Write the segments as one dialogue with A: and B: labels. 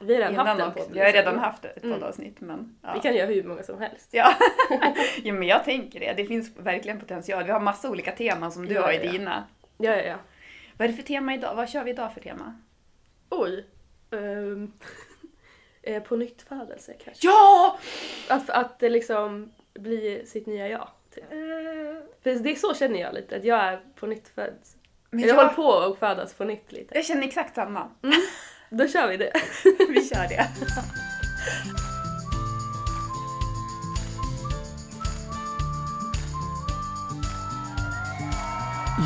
A: Vi har redan
B: innan
A: haft en podd.
B: Vi har redan
A: liksom.
B: haft ett
A: Mm.
B: poddavsnitt men ja.
A: Vi kan göra hur många som helst.
B: Ja. ja, men jag tänker det. Det finns verkligen potential. Vi har massa olika teman som du
A: Ja,
B: har i
A: ja,
B: dina.
A: Ja, ja, ja.
B: Vad är det för tema idag? Vad kör vi idag för tema?
A: Oj. Um, på nytt födelse kanske.
B: Ja!
A: Att, att det liksom blir sitt nya jag. Typ. För det är så känner jag lite, att jag är på nytt född.
B: Men
A: jag,
B: jag,
A: håller på att födas på nytt lite.
B: jag känner exakt samma.
A: Då kör vi det.
B: Vi kör det.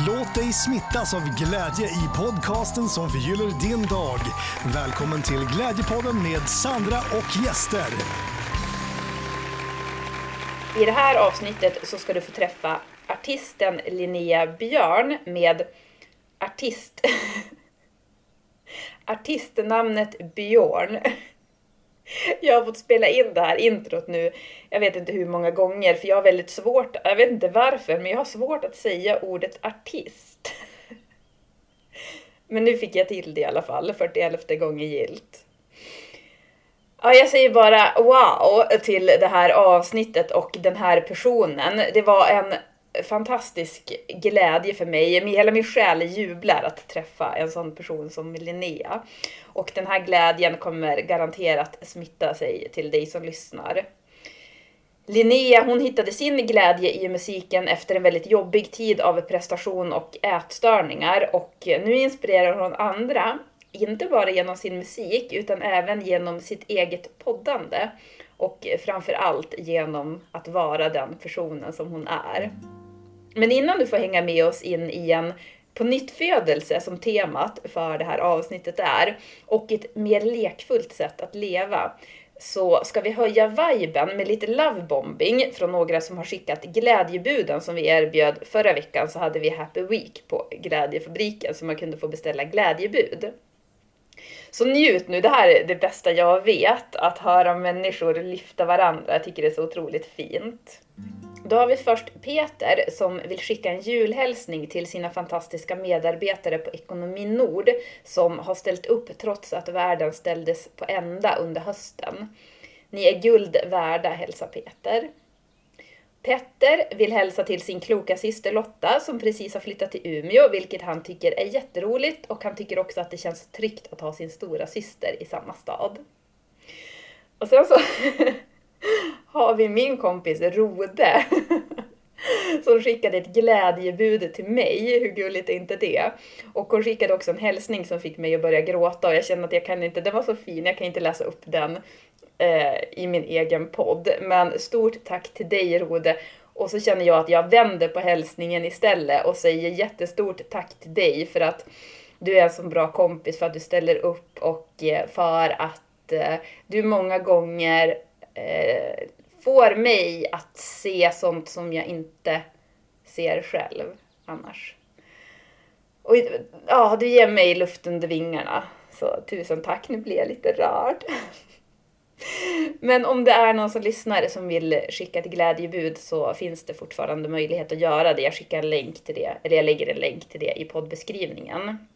C: Låt dig smittas av glädje i podcasten som förgyller din dag. Välkommen till Glädjepodden med Sandra och gäster.
B: I det här avsnittet så ska du få träffa artisten Linnea Björn med artist... artistnamnet Björn. Jag har fått spela in det här introt nu, jag vet inte hur många gånger, för jag har väldigt svårt, jag vet inte varför, men jag har svårt att säga ordet artist. Men nu fick jag till det i alla fall, 41 gånger gilt. Ja, jag säger bara wow till det här avsnittet och den här personen. Det var en fantastisk glädje för mig. Hela min själ jublar att träffa en sån person som Linnea. Och den här glädjen kommer garanterat smitta sig till dig som lyssnar. Linnea hon hittade sin glädje i musiken efter en väldigt jobbig tid av prestation och ätstörningar och nu inspirerar hon andra, inte bara genom sin musik utan även genom sitt eget poddande och framför allt genom att vara den personen som hon är. Men innan du får hänga med oss in i en på nytt födelse som temat för det här avsnittet är och ett mer lekfullt sätt att leva så ska vi höja viben med lite lovebombing från några som har skickat glädjebuden som vi erbjöd förra veckan så hade vi Happy Week på Glädjefabriken så man kunde få beställa glädjebud. Så njut nu, det här är det bästa jag vet, att höra människor lyfta varandra. Jag tycker det är så otroligt fint. Då har vi först Peter som vill skicka en julhälsning till sina fantastiska medarbetare på Ekonomi Nord som har ställt upp trots att världen ställdes på ända under hösten. Ni är guld värda, hälsar Peter. Petter vill hälsa till sin kloka syster Lotta som precis har flyttat till Umeå, vilket han tycker är jätteroligt och han tycker också att det känns tryggt att ha sin stora syster i samma stad. Och sen så har vi min kompis Rode som skickade ett glädjebud till mig. Hur gulligt är inte det? Och hon skickade också en hälsning som fick mig att börja gråta och jag kände att jag kan inte, den var så fin, jag kan inte läsa upp den eh, i min egen podd. Men stort tack till dig Rode. Och så känner jag att jag vänder på hälsningen istället och säger jättestort tack till dig för att du är en så bra kompis, för att du ställer upp och eh, för att eh, du många gånger eh, får mig att se sånt som jag inte ser själv annars. Och ja, du ger mig luft under vingarna. Så tusen tack, nu blir jag lite rörd. Men om det är någon som lyssnar som vill skicka ett glädjebud så finns det fortfarande möjlighet att göra det. Jag skickar en länk till det, eller jag lägger en länk till det i poddbeskrivningen.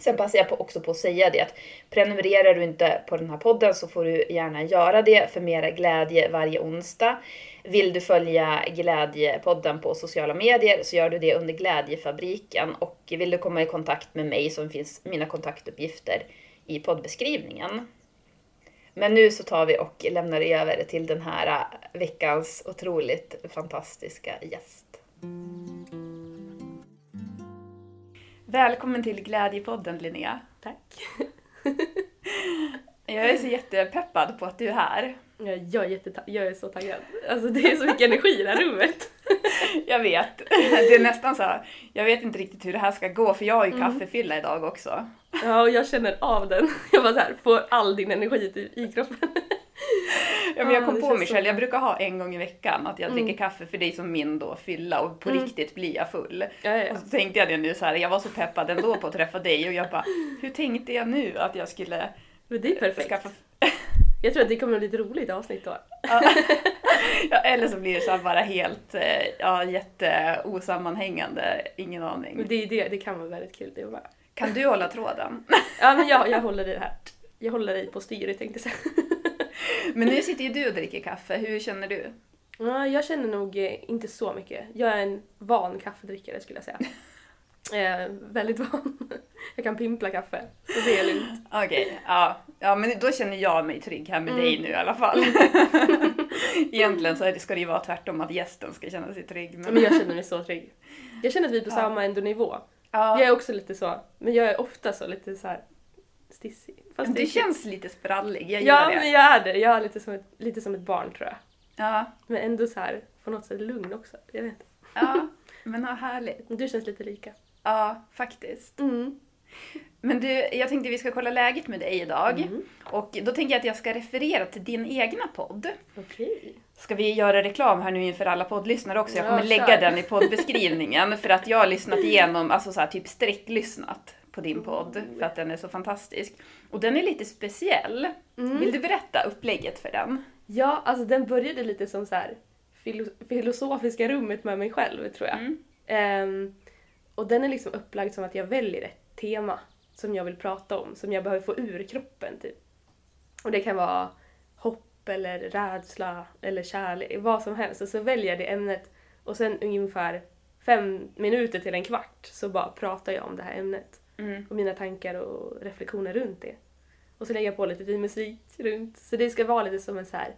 B: Sen passar jag på också på att säga det att prenumererar du inte på den här podden så får du gärna göra det för mera glädje varje onsdag. Vill du följa Glädjepodden på sociala medier så gör du det under Glädjefabriken och vill du komma i kontakt med mig så finns mina kontaktuppgifter i poddbeskrivningen. Men nu så tar vi och lämnar över till den här veckans otroligt fantastiska gäst. Välkommen till Glädjepodden Linnea.
A: Tack.
B: Jag är så jättepeppad på att du är här.
A: Jag, är jätteta- jag är så taggad. Alltså det är så mycket energi i det här rummet.
B: Jag vet. Det är nästan så här, jag vet inte riktigt hur det här ska gå för jag har ju kaffefylla idag också.
A: Ja, och jag känner av den. Jag bara så här, får all din energi i kroppen.
B: Men jag
A: Ja,
B: kom
A: det
B: på mig själv, jag brukar ha en gång i veckan att jag
A: Mm.
B: dricker kaffe för dig som min då fylla och på
A: Mm.
B: riktigt blir jag full.
A: Ja, ja,
B: Och så tänkte jag det nu så här, jag var så peppad ändå på att träffa dig och jag bara, hur tänkte jag nu att jag skulle
A: Men det är perfekt.
B: skaffa...
A: Jag tror att det kommer att bli ett roligt avsnitt då.
B: Ja. eller så blir det så här bara helt, eh, ja jätteosammanhängande, ingen
A: Men
B: aning.
A: det är det, det kan vara väldigt kul det med.
B: Kan du hålla tråden?
A: Ja men jag, jag håller i det här. jag håller dig på styret tänkte jag säga.
B: Men nu sitter ju du och dricker kaffe, hur känner du?
A: Ja, jag känner nog eh, inte så mycket. Jag är en van kaffedrickare skulle jag säga. Eh, väldigt van. Jag kan pimpla kaffe, så det är lugnt.
B: Okej, ja. ja men då känner jag mig trygg här med dig nu i alla fall. Egentligen så ska det ju vara tvärtom, att gästen ska känna sig trygg. Men,
A: Men jag känner mig så trygg. Jag känner att vi är på
B: Ja.
A: samma ändå nivå.
B: ja,
A: Jag är också lite så, men jag är ofta så lite så här stissig. Fast det
B: du känns lite sprallig, jag gillar
A: Ja,
B: det.
A: men jag är det. Jag är lite som ett, lite som ett barn tror jag.
B: Ja,
A: Men ändå så här på något sätt lugn också. Jag vet inte.
B: ja, men vad härligt.
A: Du känns lite lika.
B: Ja, faktiskt.
A: Mm.
B: Men du, jag tänkte vi ska kolla läget med dig idag.
A: Mm.
B: Och då tänker jag att jag ska referera till din egna podd.
A: Okej.
B: Ska vi göra reklam här nu inför alla poddlyssnare också? Jag
A: Ja,
B: kommer
A: kör.
B: lägga den i poddbeskrivningen för att jag har lyssnat igenom, alltså så här, typ sträcklyssnat på din podd för att den är så fantastisk. Och den är lite speciell.
A: Mm.
B: Vill du berätta upplägget för den?
A: Ja, alltså den började lite som så här filo- filosofiska rummet med mig själv tror jag.
B: Mm.
A: Ehm, och den är liksom upplagd som att jag väljer ett tema som jag vill prata om, som jag behöver få ur kroppen typ. Och det kan vara hopp eller rädsla eller kärlek, vad som helst. Och så väljer jag det ämnet och sen ungefär fem minuter till en kvart så bara pratar jag om det här ämnet.
B: Mm.
A: Och mina tankar och reflektioner runt det. Och så lägger jag på lite fin musik runt. Så det ska vara lite som en så här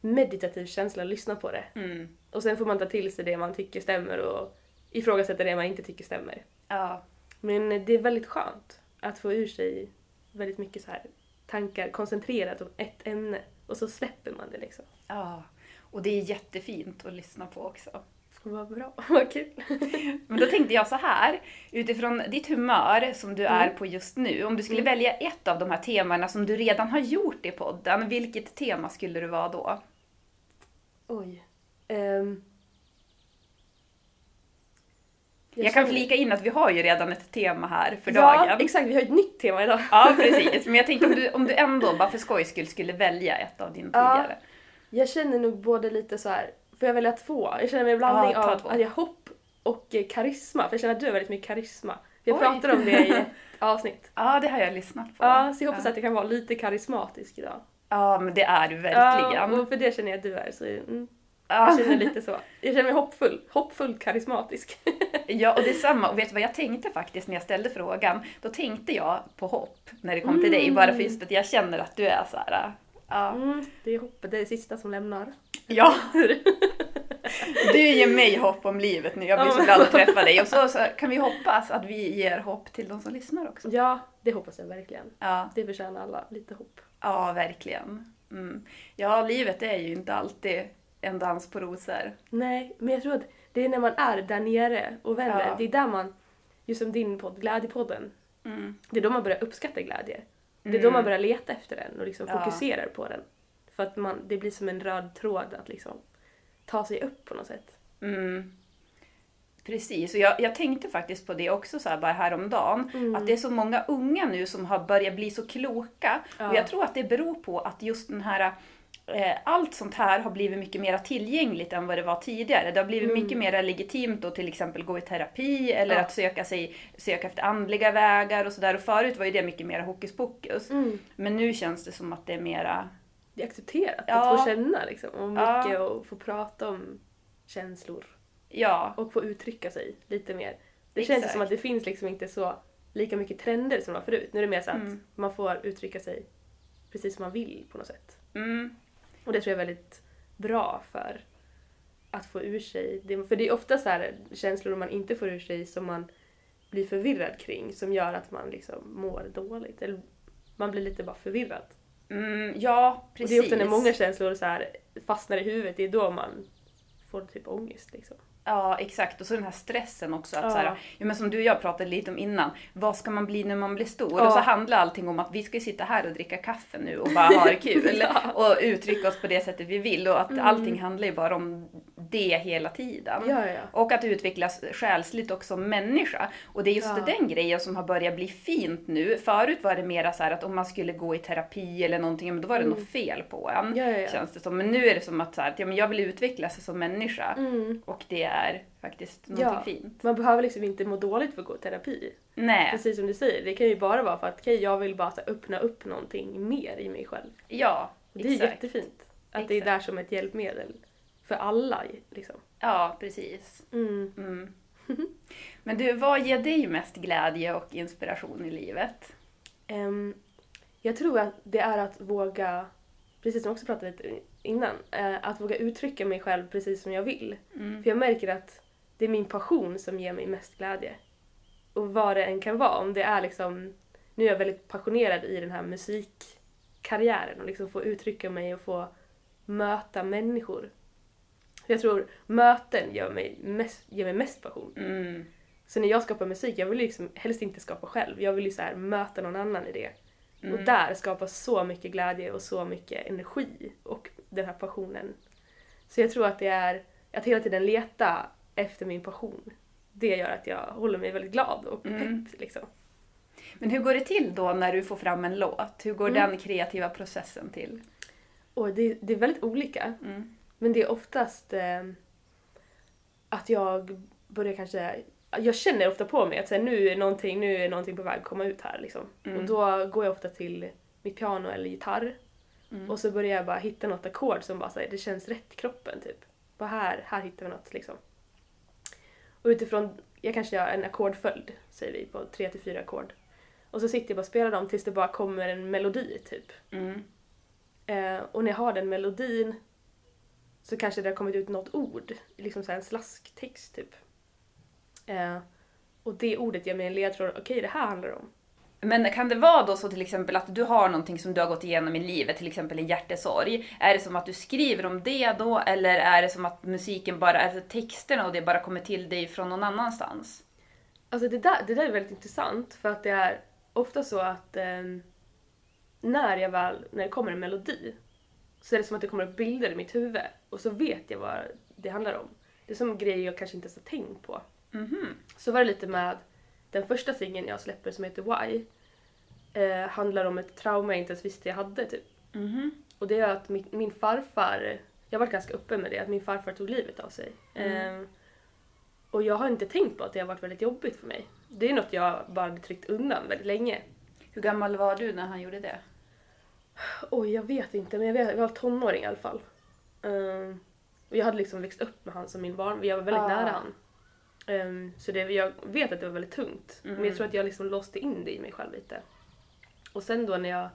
A: meditativ känsla att lyssna på det.
B: Mm.
A: Och sen får man ta till sig det man tycker stämmer och ifrågasätta det man inte tycker stämmer.
B: Ja.
A: Men det är väldigt skönt att få ur sig väldigt mycket så här tankar koncentrerat om ett ämne och så släpper man det liksom.
B: ja. Och det är jättefint att lyssna på också.
A: Vad bra, vad kul.
B: Men då tänkte jag så här, utifrån ditt humör som du är
A: Mm.
B: på just nu, om du skulle välja ett av de här temana som du redan har gjort i podden, vilket tema skulle det vara då?
A: Oj. Ehm.
B: Jag, kan
A: känner-
B: flika in att vi har ju redan ett tema här för
A: ja,
B: dagen.
A: exakt. Vi har ett nytt tema idag.
B: Ja, precis. Men jag tänkte om du, om du ändå, bara för skojs skull, skulle välja ett av din
A: Ja.
B: tidigare.
A: Jag känner nog både lite så här. Får jag välja två? Jag känner mig en blandning
B: Ja, ta
A: av att jag hopp och eh, karisma. För jag känner att du har väldigt mycket karisma. Jag
B: Oj.
A: pratade om det i ett avsnitt.
B: Ja, det har jag lyssnat på.
A: Ja, så jag hoppas
B: ja.
A: att jag kan vara lite karismatisk idag.
B: Ja, men det är du
A: Ja,
B: verkligen.
A: och för det känner jag att du är. Så mm,
B: Ja,
A: jag känner lite så. Jag känner mig hoppfull. Hoppfullt karismatisk.
B: ja och detsamma. Och vet du vad jag tänkte faktiskt när jag ställde frågan? Då tänkte jag på hopp när det kom till dig. Bara för just att jag känner att du är så här. Ja.
A: Mm, det är hoppet, det är det sista som lämnar.
B: ja. Du ger mig hopp om livet nu. Jag blir så glad att träffa dig. Och så, så kan vi hoppas att vi ger hopp till de som lyssnar också.
A: Ja, det hoppas jag verkligen.
B: Ja,
A: Det förtjänar alla, lite hopp.
B: ja verkligen. Mm. Ja, livet är ju inte alltid en dans på rosor.
A: Nej, men jag tror att det är när man är där nere och vänder.
B: Ja.
A: Det är där man, just som din podd, Glädjepodden,
B: Mm.
A: det är då man börjar uppskatta glädje. Det är
B: Mm.
A: då man börjar leta efter den och liksom
B: Ja.
A: fokuserar på den. För att man, det blir som en röd tråd att liksom ta sig upp på något sätt.
B: Mm. Precis, och jag, jag tänkte faktiskt på det också så här bara häromdagen.
A: Mm.
B: Att det är så många unga nu som har börjat bli så kloka.
A: Ja.
B: Och jag tror att det beror på att just den här allt sånt här har blivit mycket mer tillgängligt än vad det var tidigare. Det har blivit
A: Mm.
B: mycket mer legitimt att till exempel gå i terapi eller
A: Ja.
B: att söka, sig, söka efter andliga vägar och sådär. Och förut var ju det mycket mer hokus pokus. Men nu känns det som att det är mera...
A: Det är accepterat
B: Ja.
A: att få känna liksom. Och
B: Ja.
A: mycket och få prata om känslor.
B: Ja,
A: Och få uttrycka sig lite mer. Det känns
B: Exakt.
A: som att det finns liksom inte så lika mycket trender som det var förut. Nu är det mer så att
B: Mm.
A: man får uttrycka sig precis som man vill på något sätt.
B: mm,
A: Och det tror jag är väldigt bra för att få ur sig. För det är ofta så här känslor man inte får ur sig som man blir förvirrad kring som gör att man liksom mår dåligt. Eller man blir lite bara förvirrad.
B: mm, ja
A: Och
B: precis.
A: det är ofta när många känslor så här fastnar i huvudet, det är då man får typ ångest liksom.
B: Ja, exakt. Och så den här stressen också. Att
A: Ja.
B: så här, ja, men som du och jag pratade lite om innan. Vad ska man bli när man blir stor?
A: Ja.
B: Och så handlar allting om att vi ska sitta här och dricka kaffe nu och bara ha det kul.
A: Ja.
B: Och uttrycka oss på det sättet vi vill. Och att
A: Mm.
B: allting handlar ju bara om det hela tiden.
A: Ja, ja.
B: Och att utvecklas själsligt och som människa. Och det är just
A: Ja.
B: den grejen som har börjat bli fint nu. Förut var det mera så att om man skulle gå i terapi eller någonting, då var det något fel på en.
A: Mm.
B: Känns det som. Men nu är det som att, så här, ja, men jag vill utvecklas som människa.
A: Mm.
B: Och det är faktiskt någonting fint.
A: Man behöver liksom inte må dåligt för att gå i terapi.
B: Nej,
A: Precis som du säger, det kan ju bara vara för att okej, jag vill bara här, öppna upp någonting mer i mig själv.
B: ja.
A: Och det är
B: exakt.
A: jättefint. Att det är där som ett hjälpmedel. För alla liksom.
B: Ja, precis.
A: Mm.
B: Mm. Men du, vad ger dig mest glädje och inspiration i livet?
A: Ehm, jag tror att det är att våga, precis som jag också pratade lite innan, eh, att våga uttrycka mig själv precis som jag vill.
B: Mm.
A: För jag märker att det är min passion som ger mig mest glädje. Och vad det än kan vara, om det är liksom, nu är jag väldigt passionerad i den här musikkarriären och liksom få uttrycka mig och få möta människor. Jag tror möten gör mig mest, ger mig mest passion.
B: Mm.
A: Så när jag skapar musik, jag vill liksom helst inte skapa själv. Jag vill ju så här möta någon annan i det.
B: Mm.
A: Och där skapas så mycket glädje och så mycket energi och den här passionen. Så jag tror att det är att hela tiden leta efter min passion. Det gör att jag håller mig väldigt glad och pepp
B: Mm.
A: liksom.
B: Men hur går det till då när du får fram en låt? Hur går
A: Mm.
B: den kreativa processen till?
A: Och det, det är väldigt olika.
B: Mm.
A: Men det är oftast eh, att jag börjar kanske... Jag känner ofta på mig att så här, nu, är någonting, nu är någonting på väg att komma ut här. Liksom.
B: Mm.
A: Och då går jag ofta till mitt piano eller gitarr.
B: Mm.
A: Och så börjar jag bara hitta något ackord som bara så här, det känns rätt i kroppen. Typ. Bara här, här hittar vi något. Liksom. Och utifrån, jag kanske gör en ackordföljd, säger vi, på tre till fyra ackord. Och så sitter jag bara och spelar dem tills det bara kommer en melodi typ.
B: Mm.
A: Eh, och när jag har den melodin så kanske det har kommit ut något ord, liksom så en slasktext typ. Eh, och det ordet ger mig en ledtråd, okej det här handlar om.
B: Men kan det vara då så till exempel att du har någonting som du har gått igenom i livet, till exempel en hjärtesorg. Är det som att du skriver om det då eller är det som att musiken bara, alltså texterna och det bara kommer till dig från någon annanstans?
A: Alltså det där, det där är väldigt intressant för att det är ofta så att ehm, när jag väl, när det kommer en melodi så är det som att det kommer upp bilder i mitt huvud och så vet jag vad det handlar om. Det är som grejer jag kanske inte ens har tänkt på.
B: Mhm.
A: Så var det lite med den första singeln jag släpper som heter Why. Eh, handlar om ett trauma jag inte ens visste jag hade typ.
B: Mhm.
A: Och det är att min, min farfar, jag var ganska öppen med det, att min farfar tog livet av sig.
B: Mm.
A: Eh, och jag har inte tänkt på att det har varit väldigt jobbigt för mig. Det är något jag bara hade tryckt undan väldigt länge.
B: Hur gammal var du när han gjorde det?
A: Oj, jag vet inte, men jag, vet, jag var tonåring i alla fall. Eh, och jag hade liksom växt upp med han som min barn, jag var väldigt
B: Ah.
A: nära han. Eh, så det, jag vet att det var väldigt tungt. Men
B: Mm.
A: jag tror att jag liksom låste in det i mig själv lite. Och sen då när jag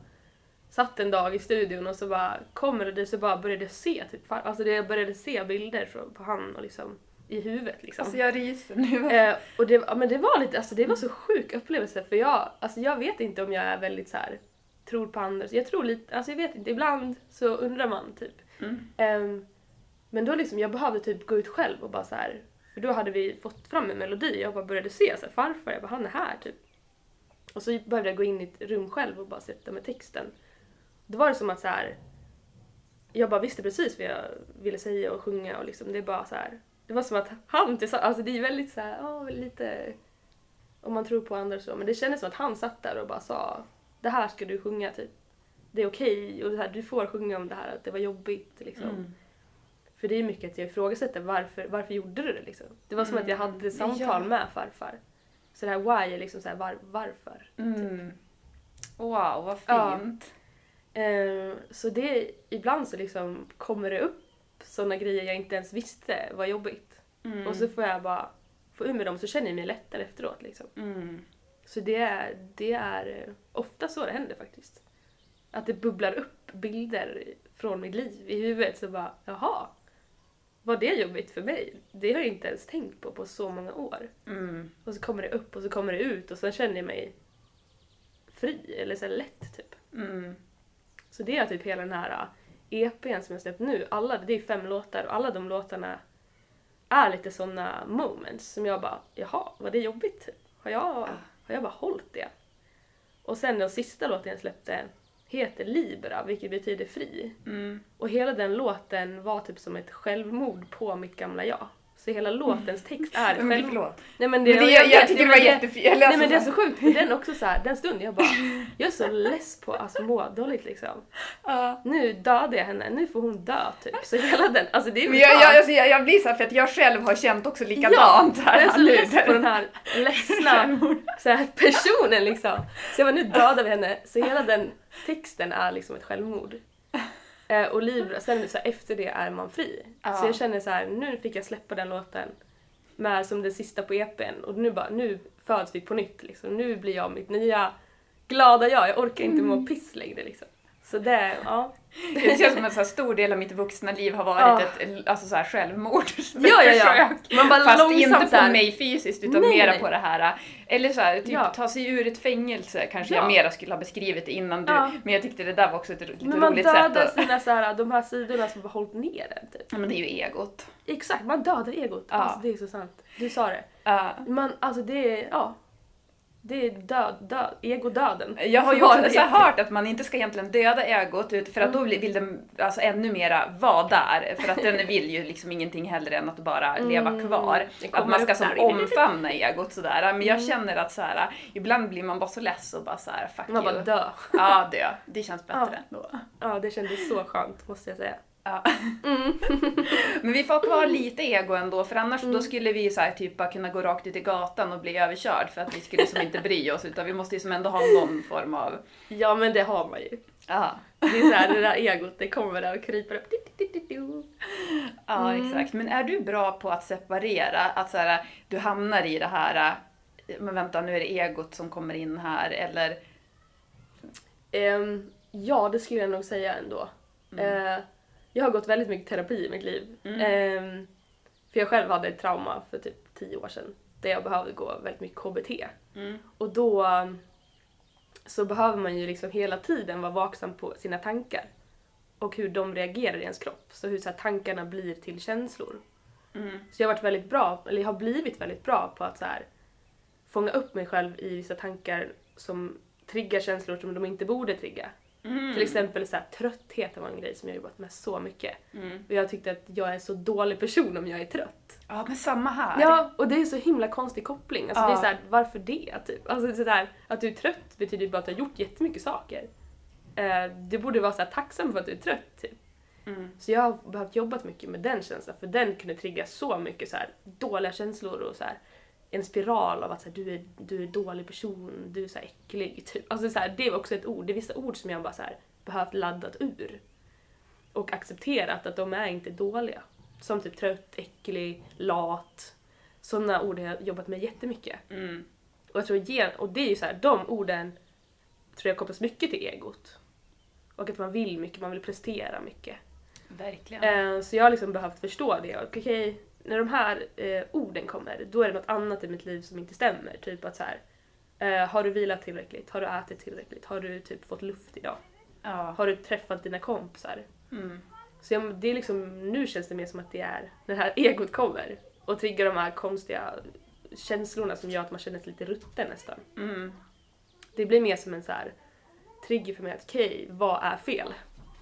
A: satt en dag i studion och så bara kommer det så bara började jag se typ, alltså det, jag började se bilder från, på han och liksom i huvudet liksom.
B: Alltså jag ryser nu.
A: Eh, och det, ja, men det var lite, alltså det var så sjuk upplevelse för jag, alltså jag vet inte om jag är väldigt så här tror på andra. Jag tror lite, alltså jag vet inte, ibland så undrar man typ.
B: Mm.
A: Um, men då liksom, jag behövde typ gå ut själv och bara så här, för då hade vi fått fram en melodi. Jag bara började se så här, farfar, jag bara han är här typ. Och så behövde jag gå in i ett rum själv och bara sätta med texten. Då var det som att så här, jag bara visste precis vad jag ville säga och sjunga och liksom, det är bara så här. Det var som att han tillsammans, alltså det är väldigt så här, oh, lite om man tror på andra och så, men det kändes som att han satt där och bara sa det här ska du sjunga typ. Det är okej och det här, du får sjunga om det här att det var jobbigt liksom.
B: Mm.
A: För det är mycket att jag ifrågasätter varför, varför gjorde du det liksom? Det var som att jag hade samtal
B: Ja.
A: med farfar. Så det här why är liksom så här var, varför.
B: Mm. Wow, vad
A: Ja.
B: fint.
A: Eh, så det, ibland så liksom kommer det upp sådana grejer jag inte ens visste var jobbigt.
B: Mm.
A: Och så får jag bara få ur med dem så känner jag mig lättare efteråt liksom.
B: Mm.
A: Så det är, det är ofta så det händer faktiskt. Att det bubblar upp bilder från mitt liv i huvudet så bara, jaha. Var det jobbigt för mig? Det har jag inte ens tänkt på på så många år.
B: Mm.
A: Och så kommer det upp och så kommer det ut och så känner jag mig fri eller så lätt typ.
B: Mm.
A: Så det är typ hela den här EPn som jag släppt nu. Alla, det är fem låtar och alla de låtarna är lite såna moments som jag bara, jaha, var det jobbigt? Har jag, har jag bara hållit det? Och sen den sista låten jag släppte, heter Libra, vilket betyder fri.
B: Mm.
A: Och hela den låten var typ som ett självmord på mitt gamla jag. Så hela låtens text är ett
B: Men förlåt.
A: Nej men
B: Men det, jag, jag
A: vet,
B: tycker det var jättefint. Jag
A: Nej men det är
B: läste
A: så sjukt för den också så här, den stunden jag bara, jag är så less på att må dåligt liksom.
B: Ja.
A: Nu dödade jag henne, nu får hon dö typ. Så hela den, alltså det är
B: Men jag, jag, alltså, jag, jag blir så här för att jag själv har känt också likadant
A: Ja,
B: här
A: jag är så less på den här ledsna så här, personen liksom. Så jag var nu dödar vi henne, så hela den texten är liksom ett självmord. Eh, och Libra, sen så här, efter det är man fri.
B: Ja.
A: Så jag känner så här, nu fick jag släppa den låten med som den sista på EPn och nu bara, nu föds vi på nytt liksom. Nu blir jag mitt nya glada jag, jag orkar inte
B: Mm.
A: må piss längre liksom. Så det, ja.
B: Det känns som en så stor del av mitt vuxna liv har varit
A: Ja.
B: ett alltså så här självmord.
A: Ja, ja, ja. Man bara
B: Fast inte på mig fysiskt utan
A: Nej,
B: mera
A: nej.
B: på det här. Eller så här, typ
A: Ja.
B: ta sig ur ett fängelse kanske
A: Ja.
B: jag mera skulle ha beskrivit det innan du.
A: Ja.
B: Men jag tyckte det där var också ett lite
A: Men man
B: roligt sätt
A: dödar
B: att...
A: sina så här, de här sidorna som har hållit ner en typ.
B: Ja, men det är ju egot.
A: Exakt, man dödar egot. Alltså det är så sant. Du sa det.
B: Ja.
A: Man, alltså det är, ja. Det är död, död, egodöden.
B: Jag har ju också hört att man inte ska egentligen döda egot ut- för att då vill den alltså ännu mera vara där. För att den vill ju liksom ingenting hellre än att bara leva
A: Mm,
B: kvar.
A: det
B: Att man ska som omfamna egot sådär. Men jag känner att så här, ibland blir man bara så less och bara så här, fuck
A: Man
B: you.
A: bara dö.
B: Ja, dö. Det känns bättre
A: Ja.
B: då.
A: Ja, det kändes så skönt måste jag säga.
B: Ja.
A: Mm.
B: Men vi får ha kvar lite ego ändå för annars då skulle vi så här, typ bara kunna gå rakt ut i gatan och bli överkörd för att vi skulle som inte bry oss utan vi måste ju som ändå ha någon form av...
A: Ja men det har man ju.
B: Ja,
A: Det är så här, det där egot det kommer där och kryper upp.
B: ja
A: Mm.
B: exakt. Men är du bra på att separera? Att så här, du hamnar i det här, men vänta nu är det egot som kommer in här eller...
A: Ehm, ja, det skulle jag nog säga ändå. Eh, jag har gått väldigt mycket terapi i mitt liv. Ehm, för jag själv hade ett trauma för typ tio år sedan där jag behövde gå väldigt mycket KBT.
B: Mm.
A: Och då så behöver man ju liksom hela tiden vara vaksam på sina tankar och hur de reagerar i ens kropp. Så hur så här, tankarna blir till känslor.
B: Mm.
A: Så jag har varit väldigt bra, eller jag har blivit väldigt bra på att så här, fånga upp mig själv i vissa tankar som triggar känslor som de inte borde trigga.
B: Mm.
A: Till exempel så här, trötthet var en grej som jag jobbat med så mycket.
B: Mm.
A: Och jag tyckte att jag är en så dålig person om jag är trött.
B: Ja, men samma här.
A: Ja, och det är så himla konstig koppling. Alltså
B: Ja.
A: det är så här, varför det? Typ? Alltså så där, att du är trött betyder ju bara att du har gjort jättemycket saker. Eh, du borde vara så här tacksam för att du är trött. Typ.
B: Mm.
A: Så jag har behövt jobba mycket med den känslan för den kunde trigga så mycket så här, dåliga känslor och så här, en spiral av att så här, du, är, du är en dålig person, du är så här äcklig. Typ. Alltså, så här, det var också ett ord, det är vissa ord som jag bara så här, behövt laddat ur. Och accepterat att de är inte dåliga. Som typ trött, äcklig, lat. Sådana ord har jag jobbat med jättemycket.
B: Mm.
A: Och jag tror gen- och det är ju så här, de orden tror jag kopplas mycket till egot. Och att man vill mycket, man vill prestera mycket.
B: Verkligen.
A: Eh, så jag har liksom behövt förstå det. Och okej, när de här eh, orden kommer, då är det något annat i mitt liv som inte stämmer. Typ att så här, eh, har du vilat tillräckligt? Har du ätit tillräckligt? Har du typ fått luft idag?
B: Ja.
A: Har du träffat dina kompisar?
B: Mm.
A: Så jag, det är liksom, nu känns det mer som att det är när det här egot kommer och triggar de här konstiga känslorna som gör att man känner sig lite rutten nästan.
B: Mm.
A: Det blir mer som en så här trigger för mig att okej, vad är fel?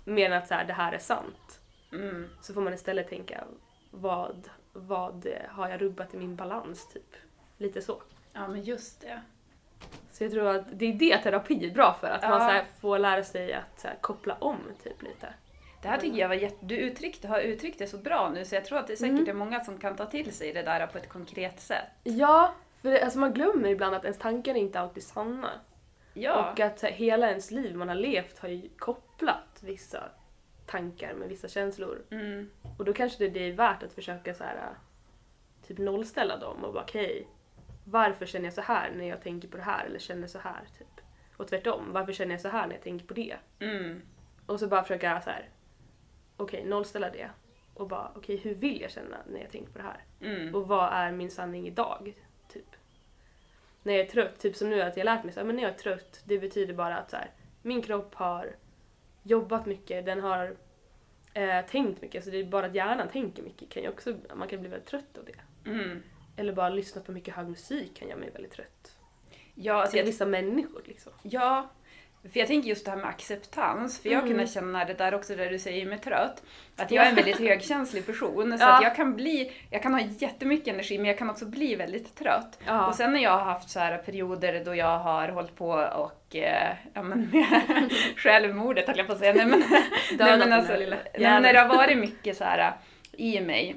A: Mer än att så här, det här är sant.
B: Mm.
A: Så får man istället tänka, vad, vad har jag rubbat i min balans typ? Lite så.
B: Ja, men just det.
A: Så jag tror att det är det terapi är bra för, att man
B: Ja.
A: så här, får lära sig att så koppla om typ lite.
B: Det här tycker jag var jätte... Du uttryckte, har uttryckt det så bra nu så jag tror att det säkert
A: Mm.
B: är många som kan ta till sig det där på ett konkret sätt.
A: Ja, för det, alltså man glömmer ibland att ens tankar är inte alltid sanna.
B: Ja.
A: Och att så här, hela ens liv man har levt har ju kopplat vissa tankar med vissa känslor.
B: Mm.
A: Och då kanske det, det är värt att försöka så här, typ nollställa dem och bara okej, varför känner jag så här när jag tänker på det här eller känner så här typ. Och tvärtom, varför känner jag så här när jag tänker på det?
B: Mm.
A: Och så bara försöka så här, okej nollställa det. Och bara okej hur vill jag känna när jag tänker på det här?
B: Mm.
A: Och vad är min sanning idag? Typ. När jag är trött, typ som nu att jag lärt mig så här, men när jag är trött, det betyder bara att så här, min kropp har jobbat mycket, den har eh, tänkt mycket, så det är bara att hjärnan tänker mycket kan ju också, man kan bli väldigt trött av det.
B: Mm.
A: Eller bara lyssna på mycket hög musik kan göra mig väldigt trött.
B: Ja, alltså
A: Till
B: jag,
A: vissa människor liksom.
B: ja, För jag tänker just det här med acceptans, för jag
A: Mm.
B: kunde känna det där också där du säger med trött, att jag är en väldigt högkänslig person. Så
A: Ja.
B: att jag kan bli, jag kan ha jättemycket energi men jag kan också bli väldigt trött.
A: Ja.
B: Och sen när jag har haft så här perioder då jag har hållit på och, eh, ja men med självmordet höll jag på att säga. Nej men, nej, men, alltså, nej, när det har varit mycket så här i mig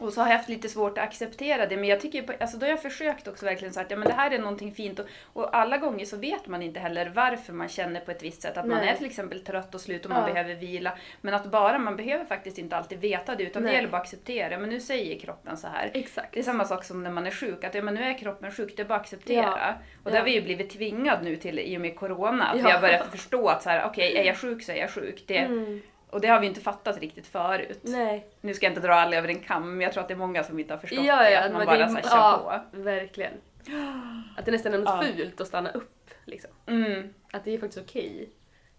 B: och så har jag haft lite svårt att acceptera det, men jag tycker, alltså då har jag försökt också verkligen så att ja, men det här är någonting fint och, och alla gånger så vet man inte heller varför man känner på ett visst sätt. Att man
A: Nej.
B: är till exempel trött och slut och man
A: Ja.
B: behöver vila. Men att bara, man behöver faktiskt inte alltid veta det utan det
A: Nej.
B: gäller bara att acceptera det. Men nu säger kroppen så här.
A: Exakt.
B: Det är samma sak som när man är sjuk, att ja, men nu är kroppen sjuk, det är bara att acceptera.
A: Ja.
B: Och det har vi ju blivit tvingad nu till i och med corona, att vi
A: Ja.
B: har börjat förstå att så här, okej, är jag sjuk så är jag sjuk. Det,
A: Mm.
B: Och det har vi inte fattat riktigt förut.
A: Nej.
B: Nu ska jag inte dra alla över en kam, men jag tror att det är många som inte har förstått
A: Ja,
B: det.
A: ja,
B: Att man bara
A: det,
B: så här, kör
A: ja,
B: på.
A: verkligen. Att det nästan är något
B: Ja.
A: fult att stanna upp. Liksom.
B: Mm.
A: Att det är faktiskt okej.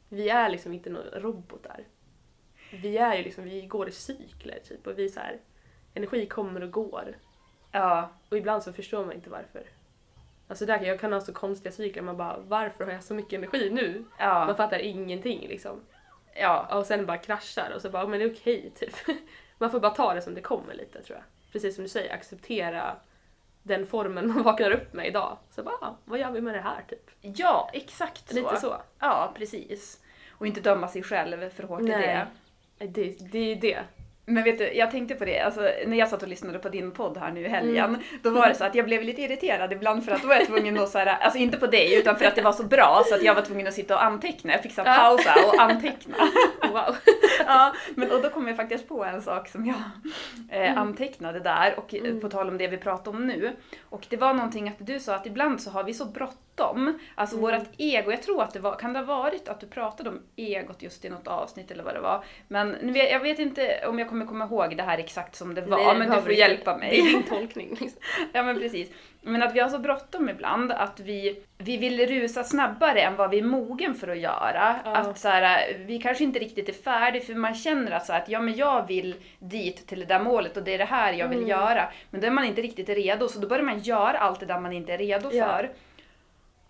A: Vi är liksom inte några robotar. Vi är ju liksom, vi går i cykler typ och vi så här, energi kommer och går.
B: Ja,
A: Och ibland så förstår man inte varför. Alltså där, kan- jag kan ha så konstiga cykler, man bara varför har jag så mycket energi nu? Man
B: ja,
A: fattar ingenting liksom.
B: Ja.
A: Och sen bara kraschar och så bara, men det är okej typ. Man får bara ta det som det kommer lite tror jag. Precis som du säger, acceptera den formen man vaknar upp med idag. Så bara, ah, vad gör vi med det här typ?
B: Ja, exakt så.
A: Lite så.
B: Ja, precis. Och inte döma sig själv för hårt i
A: Nej.
B: det.
A: Det, det är det.
B: Men vet du, jag tänkte på det, alltså, när jag satt och lyssnade på din podd här nu i helgen,
A: Mm.
B: då var det så att jag blev lite irriterad ibland för att då var jag tvungen att så här, alltså inte på dig utan för att det var så bra så att jag var tvungen att sitta och anteckna. Jag fick så här, pausa och anteckna.
A: Wow.
B: ja, men, och då kom jag faktiskt på en sak som jag eh,
A: Mm.
B: antecknade där, och eh, på tal om det vi pratar om nu. Och det var någonting att du sa att ibland så har vi så bråttom, alltså
A: Mm.
B: vårt ego, jag tror att det var, kan det ha varit att du pratade om egot just i något avsnitt eller vad det var? Men jag vet inte om jag kommer komma ihåg det här exakt som det var,
A: Nej,
B: men du får hjälpa mig.
A: Det är din tolkning. Liksom.
B: Ja men precis. Men att vi har så bråttom ibland att vi, vi vill rusa snabbare än vad vi är mogen för att göra.
A: Ja.
B: Att så här, vi kanske inte riktigt är färdiga för man känner att, så här, att ja, men jag vill dit till det där målet och det är det här jag vill
A: Mm.
B: göra. Men då är man inte riktigt redo så då börjar man göra allt det där man inte är redo
A: Ja.
B: för.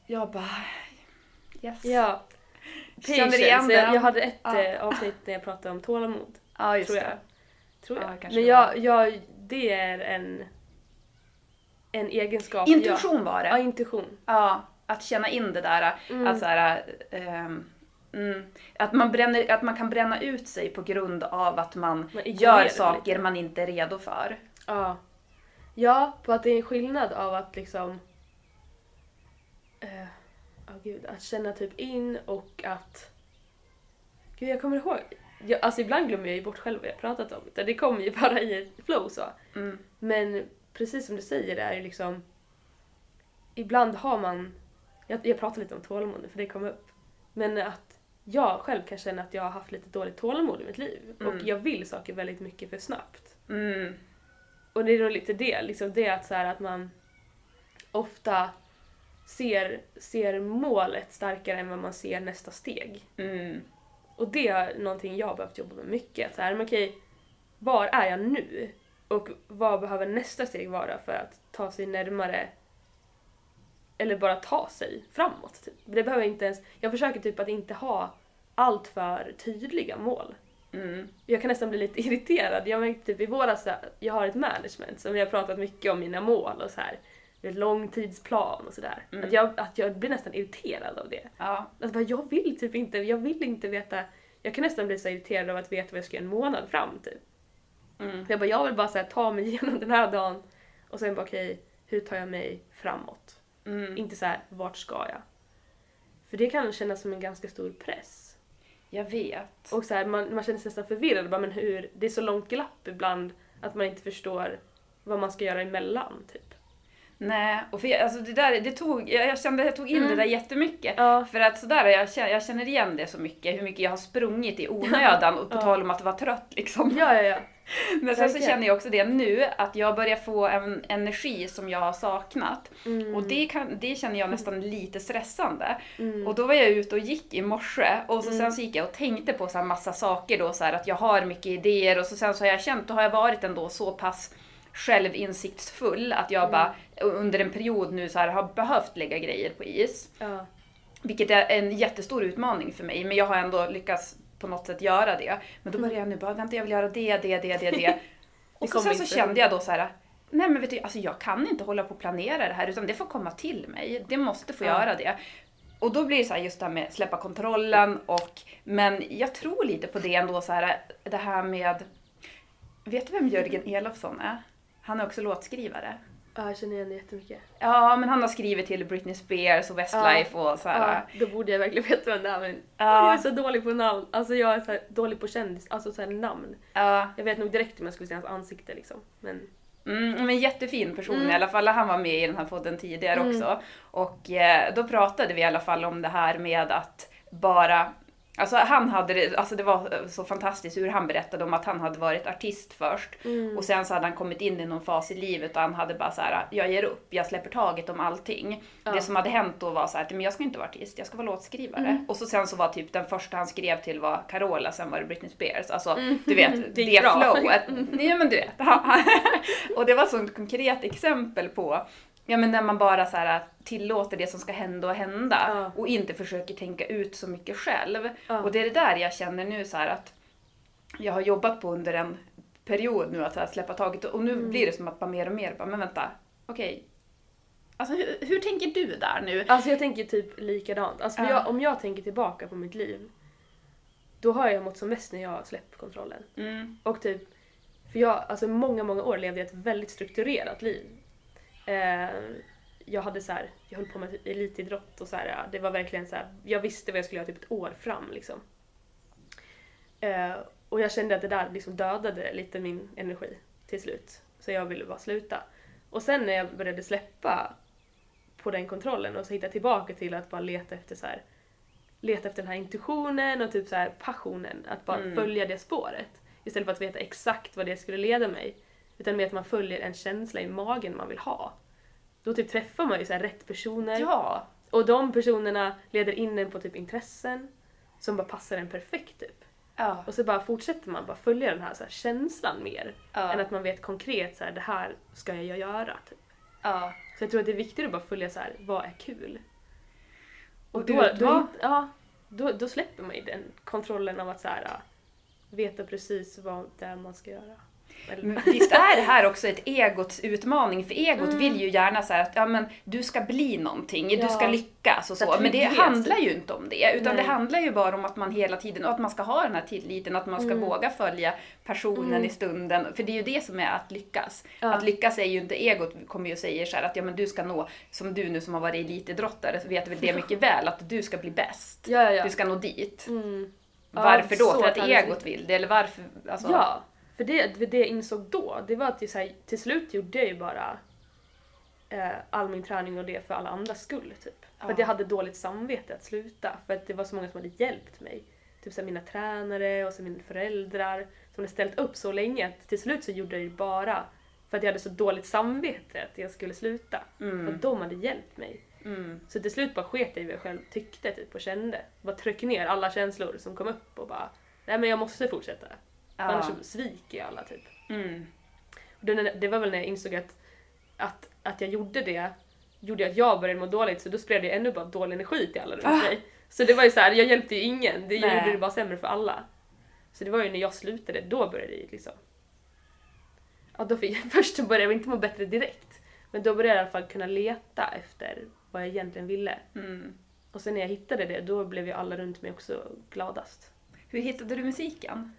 B: Jag bara... Yes.
A: Ja.
B: Känner igen
A: Jag,
B: den.
A: jag hade ett
B: Ja.
A: eh, avsnitt när jag pratade om tålamod.
B: Ja, just
A: tror jag.
B: det.
A: Tror jag.
B: Ja,
A: Men jag, jag, det är en, en egenskap jag...
B: Intuition var det.
A: Ja, intuition.
B: Ja, att känna in det där.
A: Mm.
B: Att, så här, mm, att, man bränner, att man kan bränna ut sig på grund av att man,
A: Man
B: gör saker
A: lite.
B: man inte är redo för.
A: Ja. Ja, på att det är en skillnad av att liksom... eh, Ja, gud. Att känna typ in och att... Gud, jag kommer ihåg. Jag, alltså ibland glömmer jag ju bort själv vad jag pratat om. utan Det kommer ju bara i ett flow så.
B: Mm.
A: Men precis som du säger, det är ju liksom... Ibland har man... Jag, jag pratar lite om tålamod nu, för det kom upp. Men att jag själv kan känna att jag har haft lite dåligt tålamod i mitt liv.
B: Mm.
A: Och jag vill saker väldigt mycket för snabbt.
B: Mm.
A: Och det är nog lite det, liksom det att, så här, att man ofta ser, ser målet starkare än vad man ser nästa steg.
B: Mm.
A: Och det är någonting jag har behövt jobba med mycket. Att Så här, men okej, var är jag nu? Och vad behöver nästa steg vara för att ta sig närmare eller bara ta sig framåt? Typ. Det behöver inte ens, jag försöker typ att inte ha allt för tydliga mål.
B: Mm.
A: Jag kan nästan bli lite irriterad. Jag märkte typ i våras, jag har ett management som vi har pratat mycket om mina mål och så här. En långtidsplan och sådär.
B: Mm.
A: Att, jag, att jag blir nästan irriterad av det.
B: Ja.
A: Alltså bara, jag vill typ inte, jag vill inte veta. Jag kan nästan bli så irriterad av att veta vad jag ska göra en månad fram typ.
B: Mm.
A: För jag bara, jag vill bara så här, ta mig igenom den här dagen och sen bara okej, hur tar jag mig framåt?
B: Mm.
A: Inte så här, vart ska jag? För det kan kännas som en ganska stor press.
B: Jag vet.
A: Och så här, man, man känner sig nästan förvirrad. Bara, men hur, det är så långt glapp ibland att man inte förstår vad man ska göra emellan. Typ.
B: Nej, och för jag, alltså det där, det tog, jag, jag kände att jag tog in
A: Mm.
B: det där jättemycket.
A: Ja.
B: För att sådär, jag känner, jag känner igen det så mycket, hur mycket jag har sprungit i onödan och på
A: Ja.
B: tal om att vara trött liksom.
A: Ja, ja, ja.
B: Men sen så känner jag också det nu, att jag börjar få en energi som jag har saknat.
A: Mm.
B: Och det, kan, det känner jag nästan lite stressande.
A: Mm.
B: Och då var jag ute och gick i morse och så
A: Mm.
B: sen så gick jag och tänkte på så massa saker då, så här att jag har mycket idéer och så sen så har jag känt, då har jag varit ändå så pass självinsiktsfull att jag
A: Mm.
B: bara under en period nu så här har behövt lägga grejer på is.
A: Ja.
B: Vilket är en jättestor utmaning för mig, men jag har ändå lyckats på något sätt göra det. Men då började jag nu bara, vänta jag vill göra det, det, det, det, det. Och så, sen så kände jag då så här, nej men vet du, alltså jag kan inte hålla på och planera det här utan det får komma till mig. Det måste få
A: Ja.
B: göra det. Och då blir det så här just det här med släppa kontrollen och, men jag tror lite på det ändå så här, det här med, vet du vem Jörgen Elofsson är? Han är också låtskrivare.
A: Ja, jag känner igen jättemycket.
B: Ja, men han har skrivit till Britney Spears och Westlife och så här.
A: Ja, då borde jag verkligen veta vem det är men
B: Ja.
A: jag är så dålig på namn. Alltså jag är så dålig på kändis, alltså så namn.
B: Ja.
A: Jag vet nog direkt om jag skulle se hans ansikte liksom. Men
B: Mm, men jättefin person
A: Mm.
B: i alla fall. Han var med i den här podden tidigare också. Och eh, då pratade vi i alla fall om det här med att bara Alltså han hade det, alltså det var så fantastiskt hur han berättade om att han hade varit artist först
A: Mm.
B: och sen så hade han kommit in i någon fas i livet och han hade bara så här: jag ger upp, jag släpper taget om allting.
A: Ja.
B: Det som hade hänt då var så här, men jag ska inte vara artist, jag ska vara låtskrivare.
A: Mm.
B: Och så sen så var typ den första han skrev till var Carola, sen var det Britney Spears. Alltså du vet,
A: Mm. Det
B: det, flowet. Nej men du vet. och det var så ett konkret exempel på Ja men när man bara så här tillåter det som ska hända och hända
A: Ja.
B: och inte försöker tänka ut så mycket själv.
A: Ja.
B: Och det är det där jag känner nu så här att jag har jobbat på under en period nu att här släppa taget och nu
A: Mm.
B: blir det som att bara mer och mer bara, men vänta, okej. Alltså hur, hur tänker du där nu?
A: Alltså jag tänker typ likadant. Alltså
B: Ja.
A: jag, om jag tänker tillbaka på mitt liv, då har jag mått som mest när jag har släppt kontrollen.
B: Mm,
A: Och typ, för jag, alltså många, många år levde jag ett väldigt strukturerat liv. Eh, jag hade så här, jag höll på med typ elitidrott och så här, det var verkligen så här, jag visste vad jag skulle göra typ ett år fram liksom. Eh, och jag kände att det där liksom dödade lite min energi till slut. Så jag ville bara sluta. Och sen när jag började släppa på den kontrollen och så hitta tillbaka till att bara leta efter så här, leta efter den här intuitionen och typ så passionen, att bara
B: Mm.
A: följa det spåret. Istället för att veta exakt vad det skulle leda mig. Utan med att man följer en känsla i magen man vill ha. Då typ träffar man ju så rätt personer.
B: ja,
A: Och de personerna leder in en på typ intressen som bara passar en perfekt typ.
B: ja,
A: Och så bara fortsätter man bara följa den här, så här känslan mer.
B: ja,
A: Än att man vet konkret så här, det här ska jag göra. Typ.
B: ja.
A: Så jag tror att det är viktigt att bara följa så här, vad är kul?
B: Och
A: då,
B: utma-
A: då, ja, då, då släpper man ju den kontrollen av att så här, veta precis vad det är man ska göra.
B: Men Visst är det här också ett egots utmaning? För egot
A: Mm.
B: vill ju gärna säga att ja, men, du ska bli någonting, du
A: Ja.
B: ska lyckas och
A: Så
B: Men det handlar ju inte om det. Utan
A: Nej.
B: det handlar ju bara om att man hela tiden, och att man ska ha den här tilliten, att man ska
A: Mm.
B: våga följa personen
A: Mm.
B: i stunden. För det är ju det som är att lyckas.
A: Ja.
B: Att lyckas är ju inte, egot kommer ju och säger så här att ja, men du ska nå, som du nu som har varit elitidrottare, så vet väl det mycket väl, att du ska bli bäst. Du ska nå dit.
A: Mm.
B: Varför då? För att egot vill det? Eller varför? Alltså,
A: Ja, för det, det jag insåg då, det var att det, så här, till slut gjorde jag ju bara eh, all min träning och det för alla andras skull. Typ. För att
B: Ja.
A: jag hade dåligt samvete att sluta. För att det var så många som hade hjälpt mig. Typ så här, mina tränare och så mina föräldrar som hade ställt upp så länge att till slut så gjorde jag det bara för att jag hade så dåligt samvete att jag skulle sluta. För
B: Mm,
A: att de hade hjälpt mig.
B: mm,
A: Så till slut bara sket jag i vad jag själv tyckte typ, och kände. Bara tryckte ner alla känslor som kom upp och bara Nej men jag måste fortsätta. Annars
B: ja.
A: så sviker jag alla typ.
B: Mm.
A: Det, var väl när jag insåg att, att, att jag gjorde det, gjorde att jag började må dåligt så då spred jag ännu bara dålig energi till alla runt
B: Ah.
A: mig. Så det var ju så här, jag hjälpte ju ingen, det
B: Nej.
A: gjorde det bara sämre för alla. Så det var ju när jag slutade, då började det liksom... Ja, då fick jag, först började jag inte må bättre direkt. Men då började jag i alla fall kunna leta efter vad jag egentligen ville.
B: Mm.
A: Och sen när jag hittade det, då blev ju alla runt mig också gladast.
B: Hur hittade du musiken?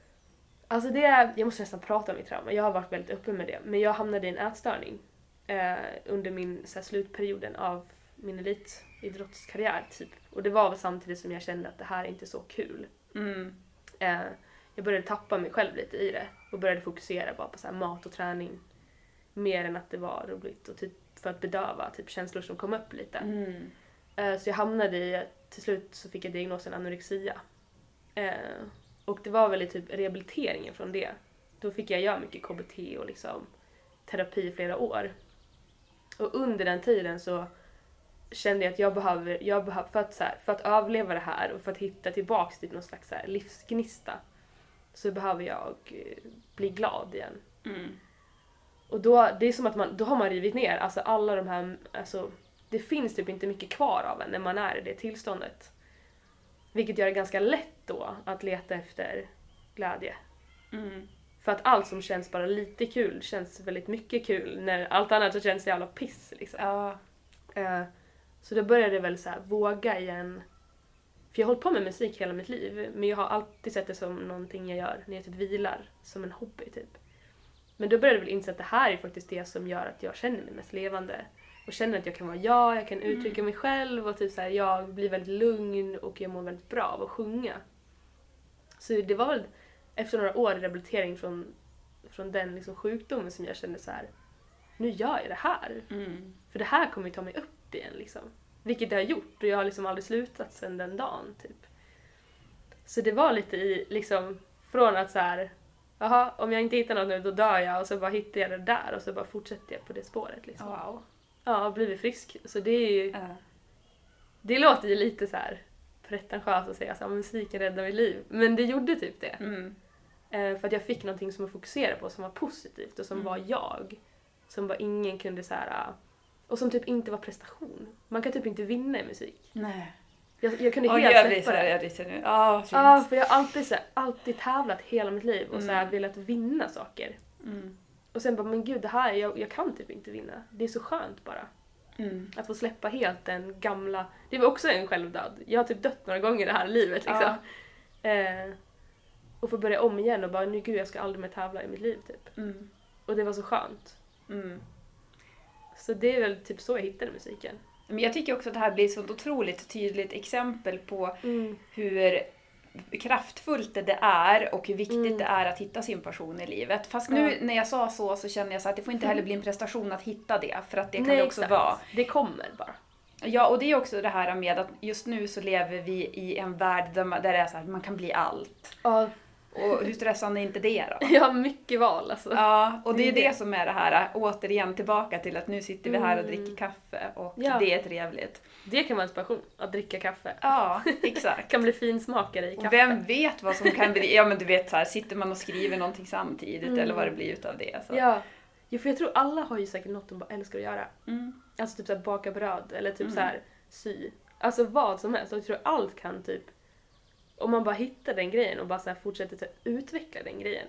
A: Alltså det är, jag måste nästan prata om mitt trauma, jag har varit väldigt öppen med det. Men jag hamnade i en ätstörning eh, under min så här, slutperioden av min elitidrottskarriär typ. Och det var väl samtidigt som jag kände att det här är inte så kul.
B: Mm.
A: Eh, jag började tappa mig själv lite i det och började fokusera bara på så mat och träning. Mer än att det var roligt och typ för att bedöva typ känslor som kom upp lite.
B: Mm.
A: Eh, Så jag hamnade i, till slut så fick jag diagnosen anorexia. Och det var väl i typ rehabiliteringen från det. Då fick jag göra mycket KBT och liksom terapi i flera år. Och under den tiden så kände jag att jag behöver, jag behöver för, att, så här, för att överleva det här och för att hitta tillbaks till någon slags så här, livsgnista så behöver jag eh, bli glad igen.
B: Mm.
A: Och då, det är som att man, då har man rivit ner alltså alla de här alltså, det finns typ inte mycket kvar av en när man är i det tillståndet. Vilket gör det ganska lätt då att leta efter glädje.
B: Mm.
A: För att allt som känns bara lite kul känns väldigt mycket kul när allt annat så känns jävla piss liksom.
B: Ja.
A: Eh, Så då började jag väl så här, våga igen. För jag har hållit på med musik hela mitt liv men jag har alltid sett det som någonting jag gör när jag typ vilar, som en hobby typ. Men då började jag väl inse att det här är faktiskt det som gör att jag känner mig mest levande. Och känner att jag kan vara jag, jag kan uttrycka mig själv och typ så här, jag blir väldigt lugn och jag mår väldigt bra av att sjunga. Så det var väl efter några år i rehabilitering från, från den liksom sjukdomen som jag kände så här. nu gör jag det här.
B: Mm.
A: För det här kommer ju ta mig upp igen liksom. Vilket det har gjort och jag har liksom aldrig slutat sedan den dagen typ. Så det var lite i liksom från att så här, jaha om jag inte hittar något nu då dör jag och så bara hittar jag det där och så bara fortsätter jag på det spåret liksom.
B: Wow.
A: Ja, blivit frisk. Så det är ju,
B: Ja.
A: det låter ju lite så här pretentiöst att säga att musiken räddar mitt liv. Men det gjorde typ det.
B: Mm.
A: Eh, för att jag fick någonting som att fokusera på som var positivt och som
B: Mm.
A: var jag. Som bara ingen kunde så här. ah, Och som typ inte var prestation. Man kan typ inte vinna i musik.
B: Nej.
A: Jag, jag kunde helt
B: jag blir
A: släppa det.
B: jag ryser nu. Ja, fint.
A: Ja, för jag har alltid, så här, alltid tävlat hela mitt liv och så här,
B: Mm.
A: velat vinna saker.
B: Mm.
A: Och sen bara, men gud det här, jag, jag kan typ inte vinna. Det är så skönt bara.
B: Mm.
A: Att få släppa helt den gamla... Det var också en självdöd. Jag har typ dött några gånger i det här livet liksom. Eh, och få börja om igen och bara, nu gud jag ska aldrig mer tävla i mitt liv typ.
B: Mm.
A: Och det var så skönt.
B: Mm.
A: Så det är väl typ så jag hittade musiken.
B: Men jag tycker också att det här blir ett sånt otroligt tydligt exempel på hur kraftfullt det är och hur viktigt
A: Mm.
B: det är att hitta sin passion i livet. Fast nu
A: Ja.
B: när jag sa så så känner jag så att det får inte heller bli en prestation att hitta det. För att det kan
A: Nej,
B: det också
A: exakt.
B: vara.
A: Det kommer bara.
B: Ja, och det är också det här med att just nu så lever vi i en värld där, man, där det är så här, man kan bli allt.
A: Ja,
B: Och hur stressande är inte det då?
A: jag har mycket val alltså.
B: Ja, och det är
A: Det är
B: det som är det här, återigen tillbaka till att nu sitter vi här och
A: Mm.
B: dricker kaffe och
A: Ja.
B: det är trevligt.
A: Det kan vara inspiration, att dricka kaffe.
B: Ja, exakt.
A: kan bli finsmakare i
B: Och
A: kaffe.
B: vem vet vad som kan bli, ja men du vet så här, sitter man och skriver någonting samtidigt
A: Mm.
B: eller vad det blir utav det. Så.
A: Ja. jo, för jag tror alla har ju säkert något de bara älskar att göra.
B: Mm.
A: Alltså typ såhär baka bröd eller typ
B: Mm.
A: så här sy. Alltså vad som helst. Och jag tror allt kan typ... Om man bara hittar den grejen och bara så fortsätter så utveckla den grejen.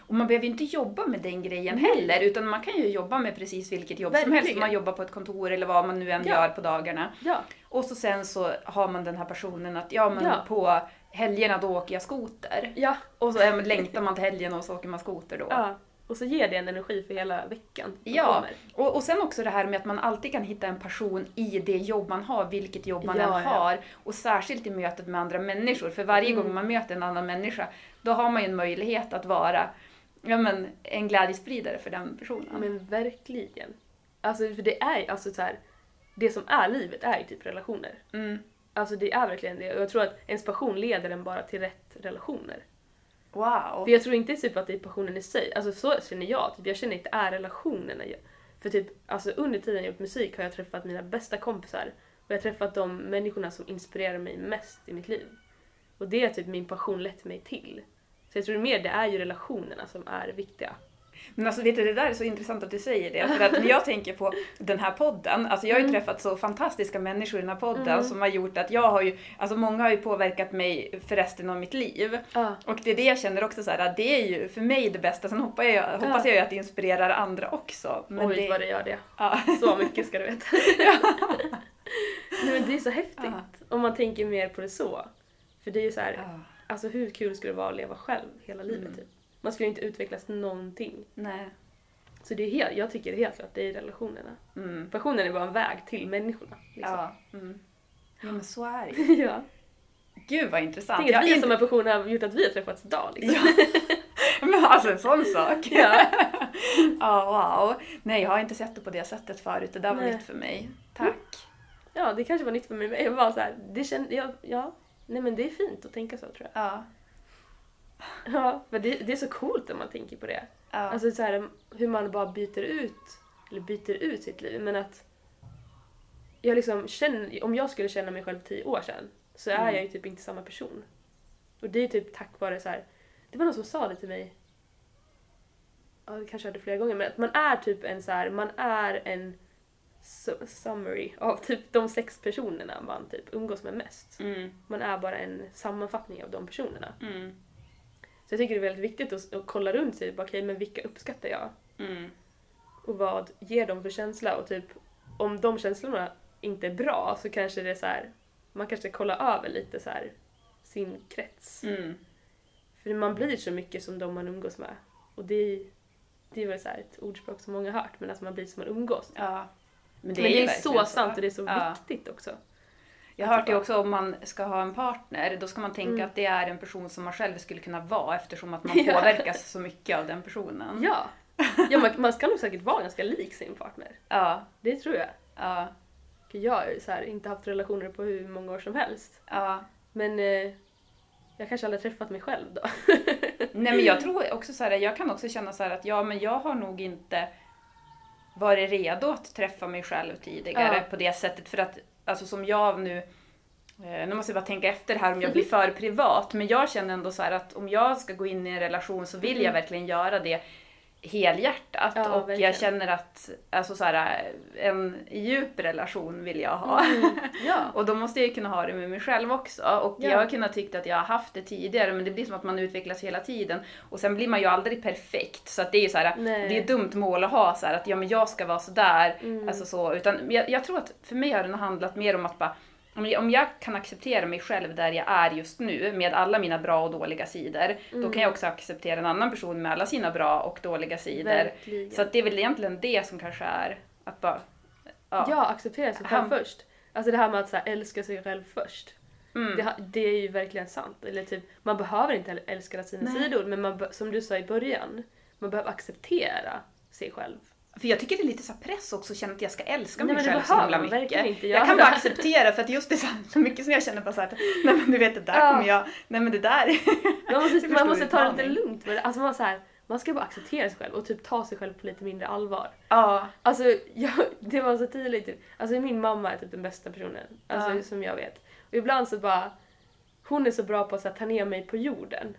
B: Och man behöver ju inte jobba med den grejen
A: Nej.
B: heller utan man kan ju jobba med precis vilket jobb som helst.
A: Verkligen.
B: Man jobbar på ett kontor eller vad man nu än
A: Ja.
B: gör på dagarna.
A: Ja,
B: Och så sen så har man den här personen att ja men
A: Ja.
B: på helgerna då åker jag skoter.
A: ja,
B: Och så längtar man till helgen och så åker man skoter då.
A: ja. Och så ger det en energi för hela veckan.
B: Ja, och, och sen också det här med att man alltid kan hitta en passion i det jobb man har, vilket jobb man
A: Ja,
B: än
A: ja.
B: har. Och särskilt i mötet med andra människor, för varje
A: Mm.
B: gång man möter en annan människa, då har man ju en möjlighet att vara ja, men, en glädjespridare för den personen.
A: Men verkligen. Alltså för det är alltså så här, Det som är livet är ju typ relationer.
B: Mm.
A: Alltså det är verkligen det. Och jag tror att ens passion leder en bara till rätt relationer.
B: Wow.
A: För jag tror inte typ att det är passionen i sig. Alltså så känner jag. Typ. Jag känner inte att det är relationerna. För typ, alltså under tiden jag gjort musik har jag träffat mina bästa kompisar. Och jag har träffat de människorna som inspirerar mig mest i mitt liv. Och det har typ min passion lett mig till. Så jag tror mer det är ju relationerna som är viktiga.
B: Men alltså vet du, det där är så intressant att du säger det. För att när jag tänker på den här podden, alltså jag har ju
A: Mm.
B: träffat så fantastiska människor i den här podden
A: Mm.
B: som har gjort att jag har ju, alltså många har ju påverkat mig för resten av mitt liv.
A: Ja.
B: Och det är det jag känner också så här, att det är ju för mig det bästa. Sen hoppas jag, hoppas jag ju att det inspirerar andra också. Men
A: Oj
B: det,
A: vad det gör det.
B: ja.
A: Så mycket ska du veta. Nej, men det är så häftigt. Om man tänker mer på det så. För det är ju så här, alltså hur kul skulle det vara att leva själv hela livet
B: Mm.
A: typ. Man skulle inte utvecklas någonting.
B: Nej.
A: Så det är helt, jag tycker helt klart det är relationerna.
B: Mm.
A: Passionen är bara en väg till människorna. Liksom.
B: Ja. Mm. ja, men så är det ju.
A: ja.
B: Gud vad intressant.
A: Tänk att vi
B: har
A: som har passion har gjort att vi har träffats idag. Liksom.
B: Ja. Men alltså en sån sak.
A: Ja.
B: Ja, wow. Nej, jag har inte sett det på det sättet förut. Det där var
A: Nej.
B: nytt för mig. Tack.
A: ja, det kanske var nytt för mig. Jag var så här, det kände, jag, ja, nej men det är fint att tänka så tror jag.
B: Ja.
A: Ja, för det, det är så coolt om man tänker på det.
B: Ja.
A: Alltså så här, hur man bara byter ut, eller byter ut sitt liv, men att jag liksom känner, om jag skulle känna mig själv för tio år sedan så är
B: Mm.
A: jag ju typ inte samma person. Och det är typ tack vare så här, det var någon som sa det till mig, ja det kanske jag hörde flera gånger, men att man är typ en så här, man är en su- summary av typ de sex personerna man typ umgås med mest.
B: Mm.
A: Man är bara en sammanfattning av de personerna.
B: Mm.
A: Så jag tycker det är väldigt viktigt att, att kolla runt sig. Okej, men vilka uppskattar jag?
B: Mm.
A: Och vad ger de för känsla? Och typ om de känslorna inte är bra så kanske det är så här. Man kanske kollar över lite så här sin krets.
B: Mm.
A: För man blir så mycket som de man umgås med. Och det är, det är väl så ett ordspråk som många har hört, men alltså man blir som man umgås.
B: Ja.
A: Men det
B: ju
A: är,
B: verkligen
A: så sant och det är så
B: Ja.
A: viktigt också.
B: Jag har hört det också om man ska ha en partner, då ska man tänka
A: Mm.
B: att det är en person som man själv skulle kunna vara eftersom att man påverkas så mycket av den personen.
A: Ja! ja man, man ska nog säkert vara ganska lik sin partner.
B: Ja.
A: Det tror jag.
B: Ja.
A: Jag har så här, inte haft relationer på hur många år som helst.
B: ja.
A: Men eh, jag kanske aldrig träffat mig själv då.
B: Nej men jag tror också så här, jag kan också känna så här att ja men jag har nog inte varit redo att träffa mig själv tidigare
A: Ja.
B: på det sättet för att alltså som jag nu eh, nu måste jag bara tänka efter här om jag blir för privat men jag känner ändå så att om jag ska gå in i en relation så vill jag verkligen göra det helhjärtat
A: Ja,
B: och
A: verkligen.
B: jag känner att alltså så här, en djup relation vill jag ha.
A: ja.
B: Och då måste jag ju kunna ha det med mig själv också. Och
A: Ja.
B: jag har kunnat tycka att jag har haft det tidigare men det blir som att man utvecklas hela tiden. Och sen blir man ju aldrig perfekt. Så att det är ju så här, det är ett dumt mål att ha så här, att ja men jag ska vara sådär.
A: Mm.
B: Alltså så. Utan jag, jag tror att för mig har den handlat mer om att bara om jag, kan acceptera mig själv där jag är just nu med alla mina bra och dåliga sidor, då
A: Mm.
B: kan jag också acceptera en annan person med alla sina bra och dåliga sidor.
A: Verkligen.
B: Så det är väl egentligen det som kanske är att bara...
A: Ja, acceptera sig själv
B: Han-
A: först. Alltså det här med att så här, älska sig själv först.
B: Mm.
A: Det, det är ju verkligen sant. Eller typ, man behöver inte älska sina
B: Nej.
A: sidor, men man, som du sa i början, man behöver acceptera sig själv.
B: För jag tycker det är lite så press också att känna att jag ska älska
A: Nej,
B: mig
A: det
B: själv så himla mycket.
A: inte
B: jag kan bara acceptera för att just det är så, mycket som jag känner bara så här, att, nej men du vet det där
A: Ja.
B: kommer jag, nej men det där.
A: Man måste, man måste ta det lite lugnt med det. Alltså man, så här, man ska bara acceptera sig själv och typ ta sig själv på lite mindre allvar.
B: ja.
A: Alltså jag, det var så tydligt. Typ. Alltså min mamma är typ den bästa personen alltså,
B: Ja.
A: som jag vet. Och ibland så bara, hon är så bra på att så här, ta ner mig på jorden.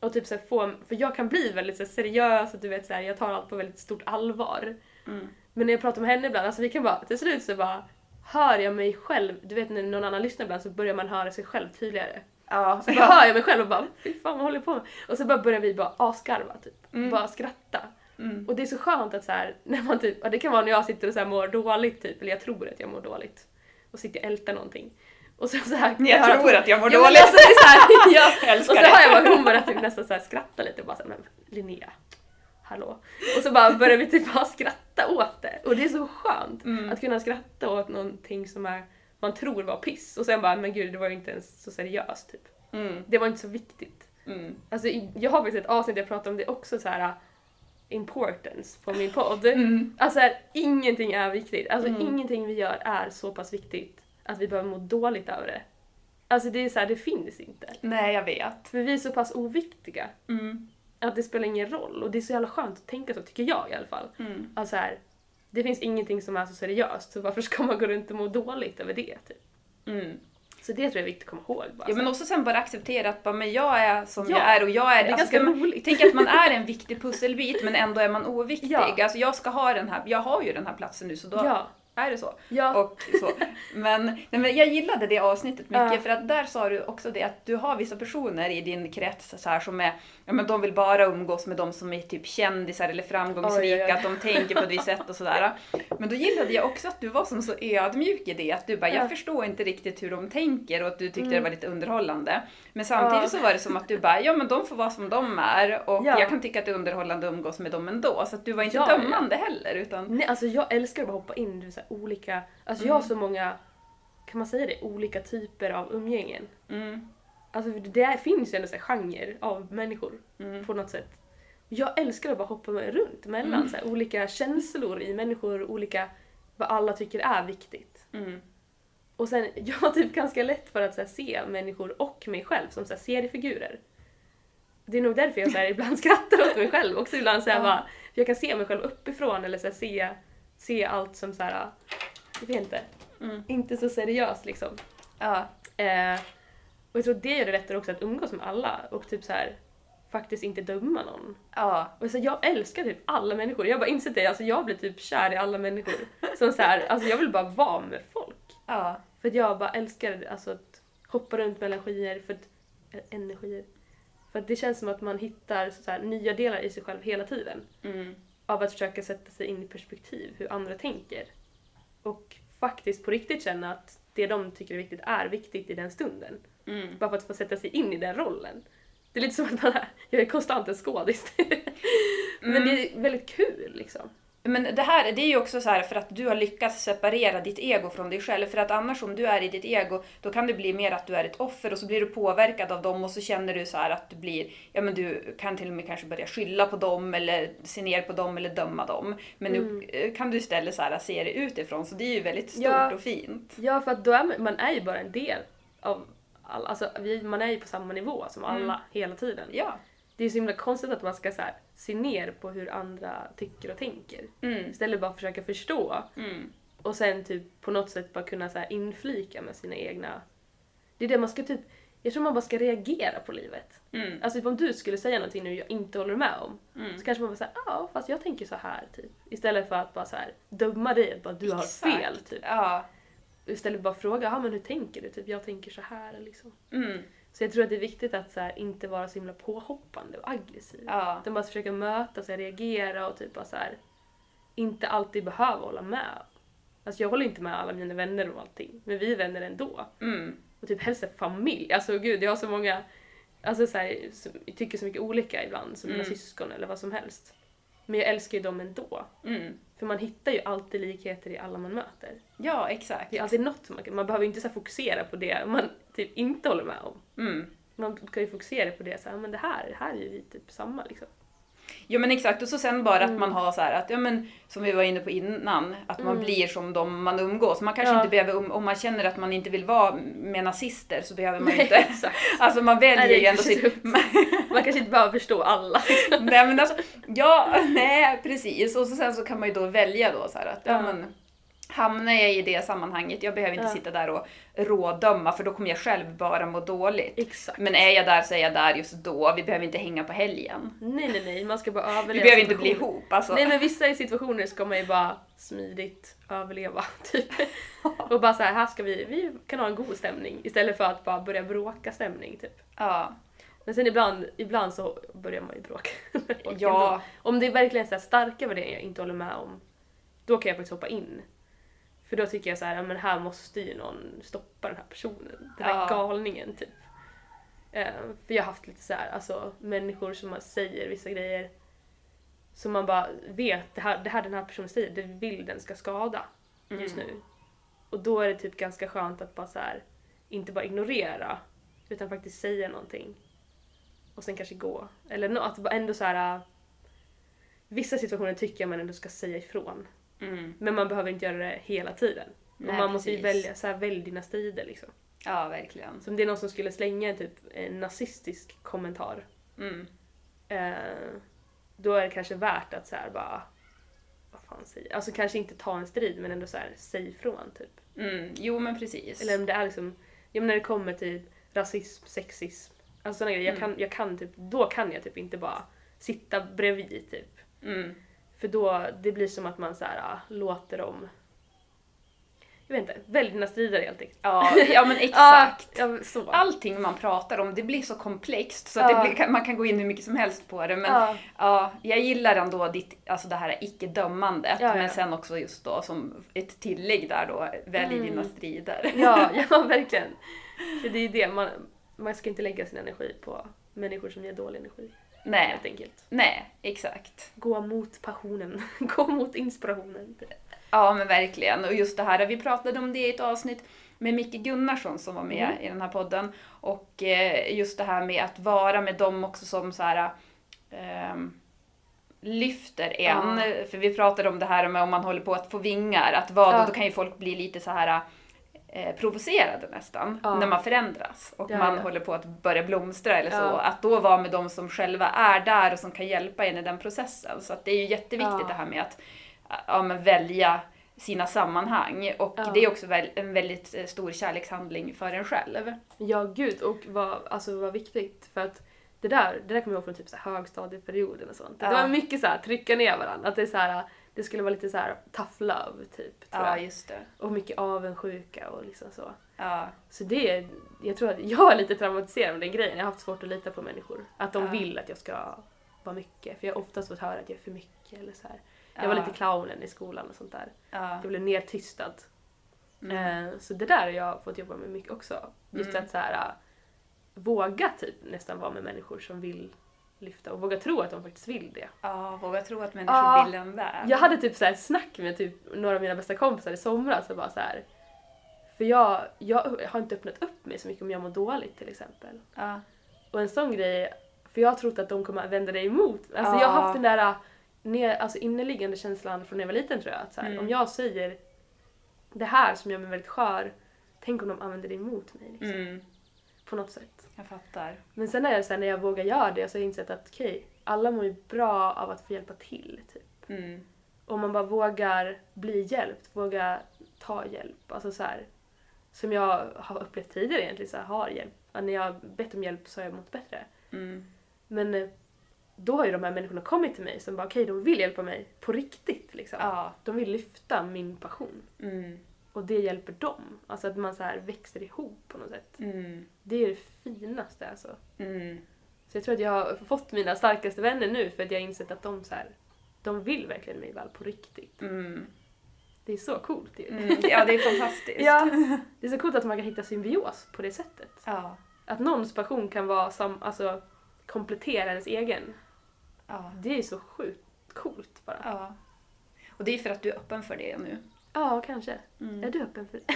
A: Och typ så få, för jag kan bli väldigt så seriös och du vet så här, jag tar allt på väldigt stort allvar.
B: Mm.
A: Men när jag pratar med henne ibland, alltså vi kan bara, till slut så bara hör jag mig själv, du vet när någon annan lyssnar ibland så börjar man höra sig själv tydligare.
B: Ja,
A: Så bara hör jag mig själv och bara fy fan vad håller jag på med? Och så bara börjar vi bara asgarva typ.
B: Mm.
A: Bara skratta.
B: Mm.
A: Och det är så skönt att så här, när man typ, det kan vara när jag sitter och så här mår dåligt typ, eller jag tror att jag mår dåligt. Och sitter och ältar någonting. Och så, så här,
B: Jag
A: hör
B: tror att jag mår
A: Ja,
B: dåligt.
A: Alltså, det är så här, ja.
B: Jag älskar
A: och så hör jag bara hon börjar typ nästan så här skratta lite och bara så här, men Linnea, hallå? Och så bara börjar vi typ bara skratta åt det. Och det är så skönt
B: Mm.
A: att kunna skratta åt någonting som är, man tror var piss. Och sen bara, men gud det var ju inte ens så seriöst typ.
B: Mm.
A: Det var inte så viktigt.
B: Mm.
A: Alltså, jag har faktiskt ett avsnitt jag pratar om det också så här importance på min podd.
B: Mm.
A: Alltså här, ingenting är viktigt. Alltså
B: Mm.
A: ingenting vi gör är så pass viktigt att vi behöver må dåligt över det. Alltså det är så här, det finns inte.
B: Nej, jag vet.
A: För vi är så pass oviktiga
B: Mm.
A: att det spelar ingen roll. Och det är så jävla skönt att tänka så, tycker jag i alla fall.
B: Mm.
A: Alltså här, det finns ingenting som är så seriöst, så varför ska man gå runt och må dåligt över det? Typ.
B: Mm.
A: Så det tror jag är viktigt att komma ihåg. Bara,
B: Ja men
A: så
B: också sen bara acceptera att bara, men jag är som
A: Ja,
B: jag är och jag är...
A: det är
B: alltså,
A: ganska roligt.
B: Tänk att man är en viktig pusselbit men ändå är man oviktig.
A: Ja.
B: Alltså jag ska ha den här, jag har ju den här platsen nu så då
A: ja,
B: är det så.
A: ja,
B: Och så. Men, nej, men jag gillade det avsnittet mycket
A: Ja.
B: för att där sa du också det att du har vissa personer i din krets så här, som är, ja men de vill bara umgås med de som är typ kändisar eller framgångsrika,
A: Oj, oj, oj.
B: att de tänker på ett visst sätt och sådär. Men då gillade jag också att du var som så ödmjuk i det, att du bara, jag
A: Ja.
B: förstår inte riktigt hur de tänker och att du tyckte
A: Mm.
B: det var lite underhållande. Men samtidigt så var det som att du bara, ja men de får vara som de är och
A: Ja.
B: jag kan tycka att det är underhållande att umgås med dem ändå. Så att du var inte dömande heller utan,
A: Nej, alltså jag älskar att bara hoppa in så här olika, alltså jag har så många, kan man säga det, olika typer av umgängen.
B: mm,
A: Alltså det finns ju ändå så här genre av människor
B: mm,
A: på något sätt. Jag älskar att bara hoppa med runt mellan
B: Mm.
A: så här, olika känslor i människor, olika, vad alla tycker är viktigt.
B: mm,
A: Och sen, jag har typ ganska lätt för att så här, se människor och mig själv som så här, seriefigurer. Det är nog därför jag så här, ibland skrattar åt mig själv också ibland så här,
B: Ja.
A: bara, jag kan se mig själv uppifrån eller så se, se allt som så här, jag vet inte,
B: mm.
A: inte så seriöst liksom.
B: Ja.
A: Eh, och jag tror det gör det lättare också att umgås med alla och typ så här faktiskt inte döma någon.
B: Ja.
A: Och så jag älskar typ alla människor. Jag har bara insett det, alltså jag blir typ kär i alla människor. Som så här, alltså jag vill bara vara med folk.
B: Ja.
A: För att jag bara älskar alltså att hoppa runt mellan skyer, för att, äh, energier. För att det känns som att man hittar så här, nya delar i sig själv hela tiden.
B: Mm.
A: Av att försöka sätta sig in i perspektiv, hur andra tänker. Och faktiskt på riktigt känna att det de tycker är viktigt är viktigt i den stunden.
B: Mm.
A: Bara för att få sätta sig in i den rollen. Det är lite som att man är, jag är konstant en skådis. Men
B: Mm.
A: det är väldigt kul liksom.
B: Men det här det är ju också så här för att du har lyckats separera ditt ego från dig själv. För att annars om du är i ditt ego, då kan det bli mer att du är ett offer och så blir du påverkad av dem och så känner du så att du blir, ja men du kan till och med kanske börja skylla på dem eller se ner på dem eller döma dem. Men nu eh, kan du istället så här se det utifrån så det är ju väldigt stort
A: Ja.
B: och fint.
A: Ja, för att då är man, man är ju bara en del av alla. Alltså, vi, man är ju på samma nivå som alla hela tiden.
B: Ja.
A: Det är så himla konstigt att man ska så här, se ner på hur andra tycker och tänker.
B: Mm.
A: Istället bara försöka förstå
B: Mm.
A: och sen typ på något sätt bara kunna så här, inflika med sina egna... Det är det man ska typ... Jag tror man bara ska reagera på livet.
B: Mm.
A: Alltså typ om du skulle säga någonting nu jag inte håller med om
B: Mm.
A: så kanske man bara säger ja fast jag tänker så här typ. Istället för att bara så här döma dig att bara du har
B: Exakt.
A: fel typ.
B: Ja.
A: Istället bara fråga, ja men hur tänker du? Typ jag tänker så här liksom.
B: Mm.
A: Så jag tror att det är viktigt att så här, inte vara så himla påhoppande och aggressiv.
B: Ja.
A: Utan bara försöka möta sig, reagera och typ bara så här, inte alltid behöva hålla med. Alltså jag håller inte med alla mina vänner om allting, men vi är vänner ändå.
B: Mm.
A: Och typ helst familj. Alltså gud, jag har så många, alltså så här, som tycker så mycket olika ibland, som mina
B: Mm.
A: syskon eller vad som helst. Men jag älskar ju dem ändå.
B: Mm.
A: För man hittar ju alltid likheter i alla man möter.
B: Ja, exakt.
A: Det är alltid något man man behöver inte så fokusera på det man typ inte håller med om.
B: Mm.
A: Man kan ju fokusera på det så här, men det här, det här är ju vi typ samma liksom.
B: Jo men exakt och så sen bara
A: Mm.
B: att man har så här att, ja men som vi var inne på innan, att man
A: Mm.
B: blir som de man umgås. Man kanske
A: Ja.
B: inte behöver, um- om man känner att man inte vill vara med nazister så behöver man
A: Nej,
B: inte.
A: exakt.
B: Alltså man väljer
A: Nej,
B: ju ändå sitt...
A: Man kanske inte behöver förstå alla.
B: Nej men alltså, ja, nej precis. Och så sen så kan man ju då välja då så här att, ja,
A: Ja.
B: men hamnar jag i det sammanhanget, jag behöver inte
A: Ja.
B: sitta där och rådöma för då kommer jag själv bara må dåligt.
A: Exakt.
B: Men är jag där så är jag där just då, vi behöver inte hänga på helgen.
A: Nej nej nej, man ska bara överleva
B: Vi behöver inte bli ihop alltså.
A: Nej men vissa situationer ska man ju bara smidigt överleva typ. Och bara så här, här ska vi, vi kan ha en god stämning istället för att bara börja bråka stämning typ.
B: Ja.
A: Men sen ibland, ibland så börjar man ju bråka. med
B: Ja.
A: ändå. Om det är verkligen så starka värderingar jag inte håller med om, då kan jag faktiskt hoppa in. För då tycker jag så här, ja, men här måste ju någon stoppa den här personen. Den här
B: Ja.
A: galningen typ. Eh, för jag har haft lite så här, alltså människor som säger vissa grejer som man bara vet, det här, det här den här personen säger, det vill den ska skada just
B: Mm.
A: nu. Och då är det typ ganska skönt att bara så här, inte bara ignorera, utan faktiskt säga någonting. Och sen kanske gå. Eller att ändå så här. Vissa situationer tycker jag man ändå ska säga ifrån.
B: Mm.
A: Men man behöver inte göra det hela tiden.
B: Nej,
A: och man måste ju välja, så här, välj dina strider liksom.
B: Ja, verkligen.
A: Så om det är någon som skulle slänga en typ en nazistisk kommentar.
B: Mm.
A: Eh, då är det kanske värt att så här bara... Vad fan säger Alltså kanske inte ta en strid men ändå så här, säg ifrån typ.
B: Mm. Jo, men precis.
A: Eller om det är liksom, ja men när det kommer till rasism, sexism, alltså sådana grejer, jag,
B: Mm.
A: kan, jag kan typ, då kan jag typ inte bara sitta bredvid typ.
B: Mm.
A: För då, det blir som att man så här, ah, låter dem, jag vet inte, välj dina strider helt enkelt.
B: Ja, ja, men exakt.
A: Ja, så.
B: Allting man pratar om, det blir så komplext så att
A: Ja.
B: blir, man kan gå in hur mycket som helst på det. Men ja.
A: ja.
B: jag gillar ändå ditt, alltså det här icke-dömandet. Men sen också just då som ett tillägg där då, välj
A: Mm.
B: dina strider.
A: ja, ja verkligen. För det är det, man, man ska inte lägga sin energi på människor som ger dålig energi.
B: Nej,
A: Helt enkelt.
B: nej, exakt.
A: Gå mot passionen, gå mot inspirationen.
B: Ja men verkligen. Och just det här, vi pratade om det i ett avsnitt med Micke Gunnarsson som var med
A: Mm.
B: i den här podden. Och eh, just det här med att vara med dem också som så här ehm, lyfter en. För vi pratade om det här med om man håller på att få vingar, att vad,
A: Ja.
B: då kan ju folk bli lite så här eh, provocerade nästan
A: Ja.
B: när man förändras och
A: Ja,
B: man
A: ja.
B: håller på att börja blomstra eller så. Att då vara med de som själva är där och som kan hjälpa en i den processen. Så att det är ju jätteviktigt det här med att ja, men välja sina sammanhang och det är också en väldigt eh, stor kärlekshandling för en själv.
A: Ja, gud. Och vad, alltså, vad viktigt. För att det där, det där kommer jag ihåg från typ så högstadieperioden och sånt. Det var mycket så här trycka ner varandra. Att det är så här, det skulle vara lite så här tough love typ. Tror
B: Ja,
A: jag.
B: just det.
A: Och mycket avundsjuka och liksom så.
B: Ja.
A: Så det, jag tror att jag är lite traumatiserad av den grejen. Jag har haft svårt att lita på människor. Att de
B: Ja.
A: vill att jag ska vara mycket. För jag har oftast fått höra att jag är för mycket eller så här. Jag var
B: Ja.
A: lite clownen i skolan och sånt där.
B: Ja.
A: Jag blev nedtystad.
B: Mm.
A: Eh, så det där har jag fått jobba med mycket också. Just
B: Mm.
A: att så här, äh, våga typ nästan vara med människor som vill lyfta och våga tro att de faktiskt vill det.
B: Ja, våga tro att människor
A: Ja.
B: vill en väl.
A: Jag hade typ så här ett snack med typ några av mina bästa kompisar i somras och bara så här. För jag, jag har inte öppnat upp mig så mycket om jag mår dåligt till exempel.
B: Ja.
A: Och en sån grej, för jag har trott att de kommer vända dig emot. Alltså jag har
B: Ja.
A: haft den där ner, alltså inneliggande känslan från när jag var liten tror jag. Att så här,
B: Mm.
A: Om jag säger det här som gör mig väldigt skör, tänk om de använder det emot mig. Liksom,
B: Mm.
A: På något sätt.
B: Jag fattar.
A: Men sen är det så här, när jag vågar göra det så har jag insett att okej, alla mår ju bra av att få hjälpa till. Typ.
B: Mm.
A: Om man bara vågar bli hjälpt, vågar ta hjälp. Alltså så här, som jag har upplevt tidigare egentligen, så här, har hjälp. När jag har bett om hjälp så har jag mått bättre.
B: Mm.
A: Men eh, då har ju de här människorna kommit till mig som bara okej, de vill hjälpa mig på riktigt liksom.
B: Ja.
A: De vill lyfta min passion.
B: Mm.
A: Och det hjälper dem. Alltså att man så här växer ihop på något sätt.
B: Mm.
A: Det är det finaste alltså.
B: Mm.
A: Så jag tror att jag har fått mina starkaste vänner nu för att jag har insett att de så här, de vill verkligen mig väl på riktigt.
B: Mm.
A: Det är så coolt ju.
B: Mm. Ja, det är fantastiskt.
A: Ja, det är så coolt att man kan hitta symbios på det sättet.
B: Ja.
A: Att någons passion kan vara som, alltså, komplettera ens egen.
B: Ja.
A: Det är så sjukt coolt bara. Ja,
B: ja. Och det är för att du är öppen för det nu.
A: Kanske.
B: Mm.
A: Är du öppen för det?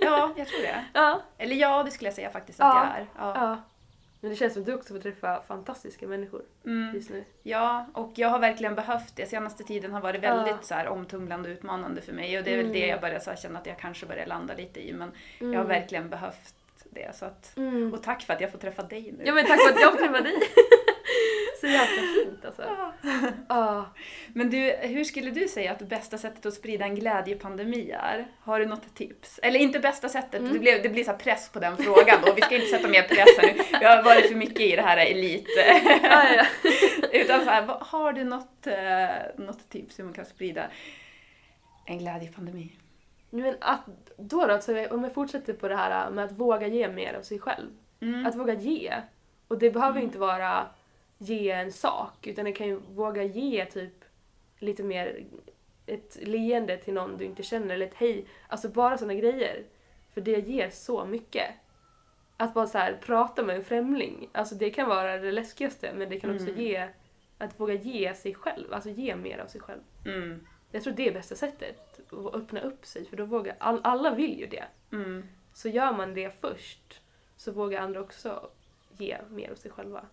B: Ja, jag tror det.
A: ja.
B: Eller ja, det skulle jag säga faktiskt att
A: Ja.
B: jag är. Ja.
A: ja. Men det känns som att du också får träffa fantastiska människor
B: Mm.
A: just nu.
B: Ja, och jag har verkligen behövt det. Senaste tiden har varit väldigt
A: Ja.
B: så här, omtumlande och utmanande för mig. Och det är väl
A: Mm.
B: det jag börjar så här, känna att jag kanske börjar landa lite i. Men
A: Mm.
B: jag har verkligen behövt det. Så att,
A: Mm.
B: och tack för att jag får träffa dig nu.
A: Ja men tack för att jag får träffa dig. så jäkla fint alltså.
B: Ja. Men du, hur skulle du säga att det bästa sättet att sprida en glädjepandemi är? Har du något tips? Eller inte bästa sättet,
A: Mm.
B: det, blir, det blir så press på den frågan då. Vi ska inte sätta mer press här nu. Vi har varit för mycket i det här elit.
A: Ja, ja.
B: Utan så här, har du något, eh, något tips hur man kan sprida en glädjepandemi?
A: Men att, då då, alltså, om jag fortsätter på det här med att våga ge mer av sig själv.
B: Mm.
A: Att våga ge. Och det behöver inte vara ge en sak, utan det kan ju våga ge typ lite mer ett leende till någon du inte känner, eller ett hej. Alltså bara sådana grejer. För det ger så mycket. Att bara så här, prata med en främling, alltså det kan vara det läskigaste, men det kan också
B: Mm.
A: ge, att våga ge sig själv, alltså ge mer av sig själv.
B: Mm.
A: Jag tror det är bästa sättet, att öppna upp sig, för då vågar, all, alla vill ju det.
B: Mm.
A: Så gör man det först, så vågar andra också ge mer av sig själva.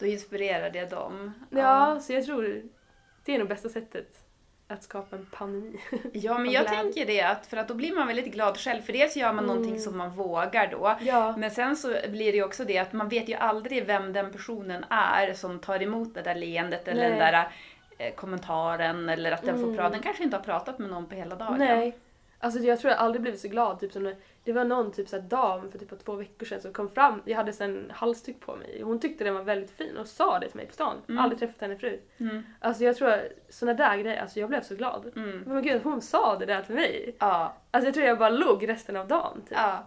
B: Då inspirerar det dem.
A: Ja, så jag tror det är nog bästa sättet att skapa en pandemi.
B: Ja, men jag tänker det att för att då blir man väldigt glad själv. För dels gör man
A: Mm.
B: någonting som man vågar då.
A: ja.
B: Men sen så blir det ju också det att man vet ju aldrig vem den personen är som tar emot det där leendet eller
A: Nej.
B: den där eh, kommentaren eller att den får
A: Mm.
B: prata. Den kanske inte har pratat med någon på hela dagen.
A: Nej. Alltså jag tror jag aldrig blivit så glad. Typ som när, det var någon typ så dam för typ två veckor sedan som kom fram. Jag hade sen en halsduk på mig. Hon tyckte den var väldigt fin och sa det till mig på stan.
B: Mm.
A: Aldrig träffat henne förut.
B: Mm.
A: Alltså jag tror såna där grejer, alltså jag blev så glad.
B: Mm.
A: Men gud, hon sa det där till mig.
B: Ja,
A: Alltså jag tror jag bara låg resten av dagen. Typ.
B: ja.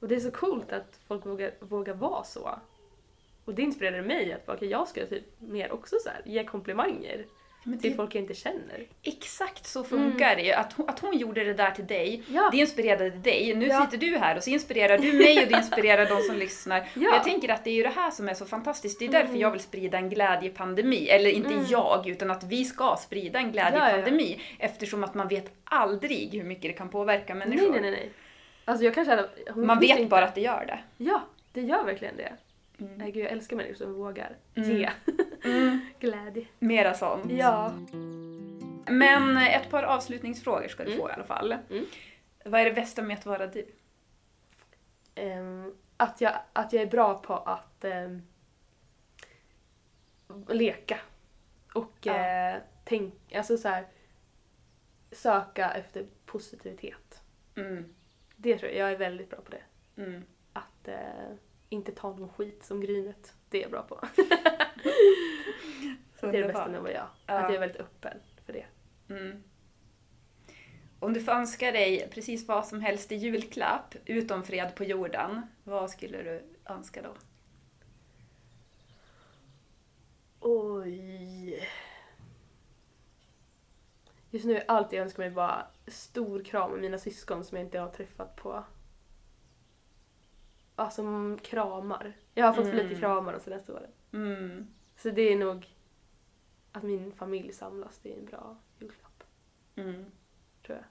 A: Och det är så coolt att folk vågar, vågar vara så. Och det inspirerade mig att okej, jag ska typ mer också så här, ge komplimanger
B: Men
A: till
B: det,
A: folk jag inte känner.
B: exakt så funkar det ju. Att hon, att hon gjorde det där till dig,
A: Ja.
B: det inspirerade dig. Nu
A: Ja.
B: sitter du här och så inspirerar du mig och du inspirerar de som lyssnar.
A: Ja.
B: Och jag tänker att det är ju det här som är så fantastiskt. Det är därför jag vill sprida en glädjepandemi. Eller inte
A: Mm.
B: jag, utan att vi ska sprida en glädjepandemi. Eftersom att man vet aldrig hur mycket det kan påverka människor.
A: Nej, nej, nej. Alltså jag kanske hade,
B: Man vet
A: inte.
B: bara att det gör det.
A: Ja, det gör verkligen det.
B: Mm.
A: Nej, gud, jag älskar människor som vågar
B: Mm.
A: ge
B: Mm.
A: glädje.
B: Mera sånt.
A: Ja.
B: Men ett par avslutningsfrågor ska du
A: Mm.
B: få i alla fall.
A: Mm.
B: Vad är det bästa med att vara du?
A: Ehm, att, jag, att jag är bra på att ehm, leka. Och
B: Ja.
A: eh, tänk, alltså så här, söka efter positivitet.
B: Mm.
A: Det tror jag, jag är väldigt bra på det.
B: Mm.
A: Att, eh, inte ta någon skit som Grynet. Det är jag bra på. det är det bästa med att vara jag.
B: Ja.
A: Att jag är väldigt öppen för det.
B: Mm. Om du får önska dig precis vad som helst i julklapp, utom fred på jorden, vad skulle du önska då?
A: Oj. Just nu är allt jag önskar mig bara stor kram med mina syskon som jag inte har träffat på... Som kramar. Jag har fått för lite
B: Mm.
A: kramar de senaste åren.
B: Mm.
A: Så det är nog att min familj samlas. Det är en bra julklapp,
B: Mm.
A: tror jag.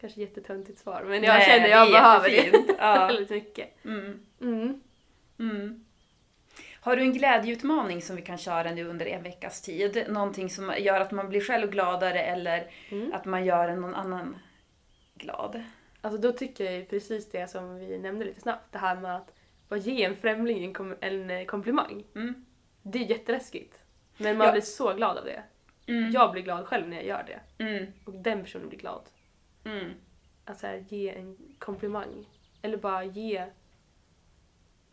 A: Kanske jättetöntigt svar, men jag
B: Nej,
A: känner
B: det
A: jag
B: är
A: behöver det
B: jättefint. Ja.
A: väldigt mycket.
B: Mm.
A: Mm.
B: Mm. Har du en glädjeutmaning som vi kan köra nu under en veckas tid? Någonting som gör att man blir själv gladare eller
A: Mm.
B: att man gör någon annan glad?
A: Alltså då tycker jag ju precis det som vi nämnde lite snabbt. Det här med att bara ge en främling en, kom- en eh, komplimang.
B: Mm.
A: Det är jätteläskigt. Men man
B: Ja.
A: blir så glad av det.
B: Mm.
A: Jag blir glad själv när jag gör det.
B: Mm.
A: Och den personen blir glad.
B: Mm.
A: Att så här, ge en komplimang. Eller bara ge...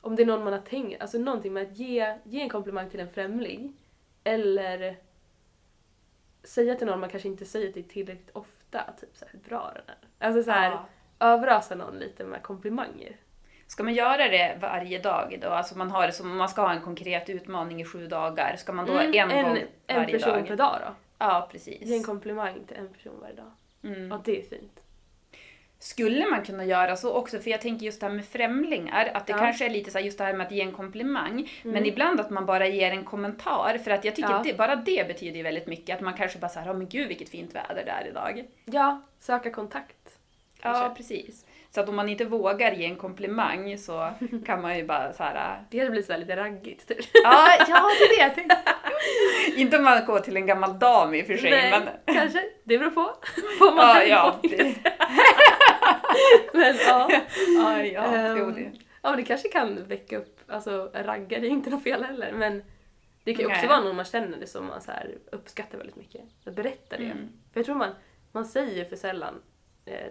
A: Om det är någon man har tänkt, alltså någonting med att ge, ge en komplimang till en främling. Eller säga till någon man kanske inte säger till tillräckligt ofta, typ såhär, hur bra den är. Alltså så här,
B: Ja.
A: Överösa någon lite med komplimanger.
B: Ska man göra det varje dag då? Alltså man har det som om man ska ha en konkret utmaning i sju dagar. Ska man då
A: Mm,
B: en, gång
A: en
B: varje
A: person
B: dag?
A: per dag då.
B: Ja, precis.
A: Ge en komplimang till en person varje dag.
B: Mm.
A: Ja, det är fint.
B: Skulle man kunna göra så också? För jag tänker just det här med främlingar, att det
A: Ja. Mm.
B: kanske är lite så här, just det här med att ge en komplimang, men ibland att man bara ger en kommentar, för att jag tycker
A: Ja.
B: att det, bara det betyder ju väldigt mycket, att man kanske bara säger, ja men gud vilket fint väder det är idag.
A: Ja, söka kontakt.
B: Ja, precis. Så att om man inte vågar ge en komplimang så kan man ju bara så här.
A: Det kanske blir så lite raggigt typ.
B: ja, ja det är det jag. Inte om man går till en gammal dam i och för sig,
A: Nej,
B: men
A: kanske. Det beror på. om man
B: ja, ja, det,
A: Men ja.
B: ja, ja,
A: Ehm,
B: jo, det.
A: Ja, men det kanske kan väcka upp, alltså ragga, det är inte något fel heller, men det kan ju också
B: Nej.
A: vara någon man känner det som man så här uppskattar väldigt mycket. Att berätta det.
B: Mm.
A: För jag tror man, man säger för sällan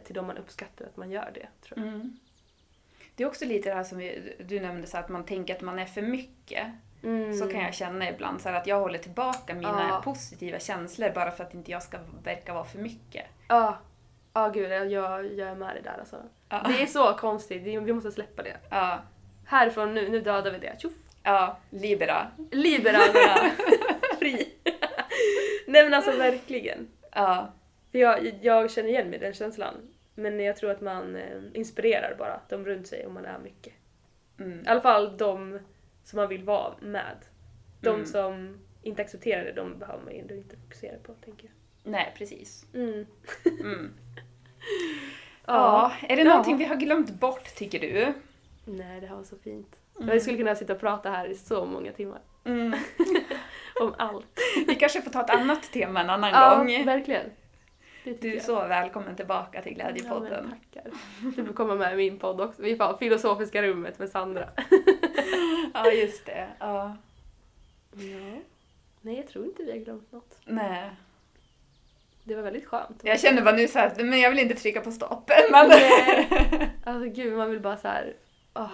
A: till de man uppskattar att man gör det. Tror jag.
B: Mm. Det är också lite det här som vi, du nämnde, så att man tänker att man är för mycket.
A: Mm.
B: Så kan jag känna ibland, så att jag håller tillbaka mina
A: Ja.
B: positiva känslor bara för att inte jag ska verka vara för mycket.
A: Ja, ja gud jag, jag, är med det där alltså.
B: Ja.
A: Det är så konstigt, vi måste släppa det.
B: Ja,
A: Härifrån nu, nu dödar vi det. Tjoff!
B: ja libera.
A: Liberalerna! Fri! Nej men alltså verkligen.
B: Ja,
A: För jag, jag känner igen mig i den känslan. Men jag tror att man eh, inspirerar bara de runt sig om man är mycket.
B: mm.
A: I alla fall de som man vill vara med. De
B: Mm.
A: som inte accepterar det, de behöver man ju ändå inte fokusera på, tänker jag.
B: nej precis.
A: Mm.
B: Mm. Ja, är det
A: Ja.
B: någonting vi har glömt bort tycker du?
A: Nej, det här var så fint. Jag skulle kunna sitta och prata här i så många timmar.
B: Mm.
A: Om allt.
B: Vi kanske får ta ett annat tema en annan
A: Ja,
B: gång.
A: verkligen.
B: Du är
A: jag.
B: så välkommen tillbaka till
A: Ja,
B: Glädjepodden.
A: men tackar. Du får komma med i min podd också. Vi får ha Filosofiska rummet med Sandra.
B: Ja, just det. Ja.
A: Ja. Nej, jag tror inte vi har glömt något.
B: Nej.
A: Det var väldigt skönt.
B: Jag känner bara nu så här, men jag vill inte trycka på stopp. Men...
A: Nej. Alltså gud, man vill bara så här, åh,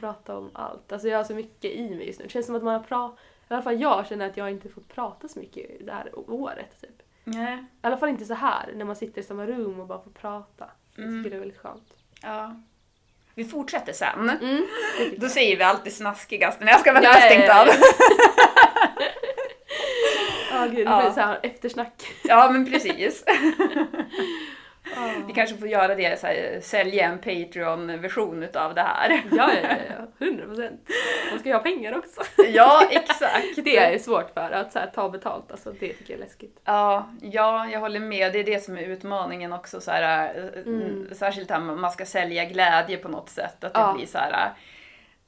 A: prata om allt. Alltså jag har så mycket i mig just nu. Det känns som att man har pratat, i alla fall jag känner att jag inte fått prata så mycket det här året. Typ.
B: Nej.
A: I alla fall inte så här när man sitter i samma rum och bara får prata. Jag
B: Mm.
A: tycker det är väldigt skönt.
B: Ja. Vi fortsätter sen.
A: Mm, det tycker
B: Då säger vi alltid snaskigast. Nej jag ska vara
A: Ja,
B: ja, av.
A: ja. Gud, nu får vi så här eftersnack.
B: Ja men precis. Vi kanske får göra det, så här, sälja en Patreon-version utav det här.
A: Ja, ja, ja. 100 procent. Man ska ju ha pengar också.
B: Ja, exakt.
A: Det är svårt för, att här, ta betalt. Alltså, det tycker jag är läskigt.
B: Ja, ja, jag håller med. Det är det som är utmaningen också. Så här, eh,
A: Mm.
B: Särskilt här man ska sälja glädje på något sätt. Att det
A: Ja.
B: blir så här. eh,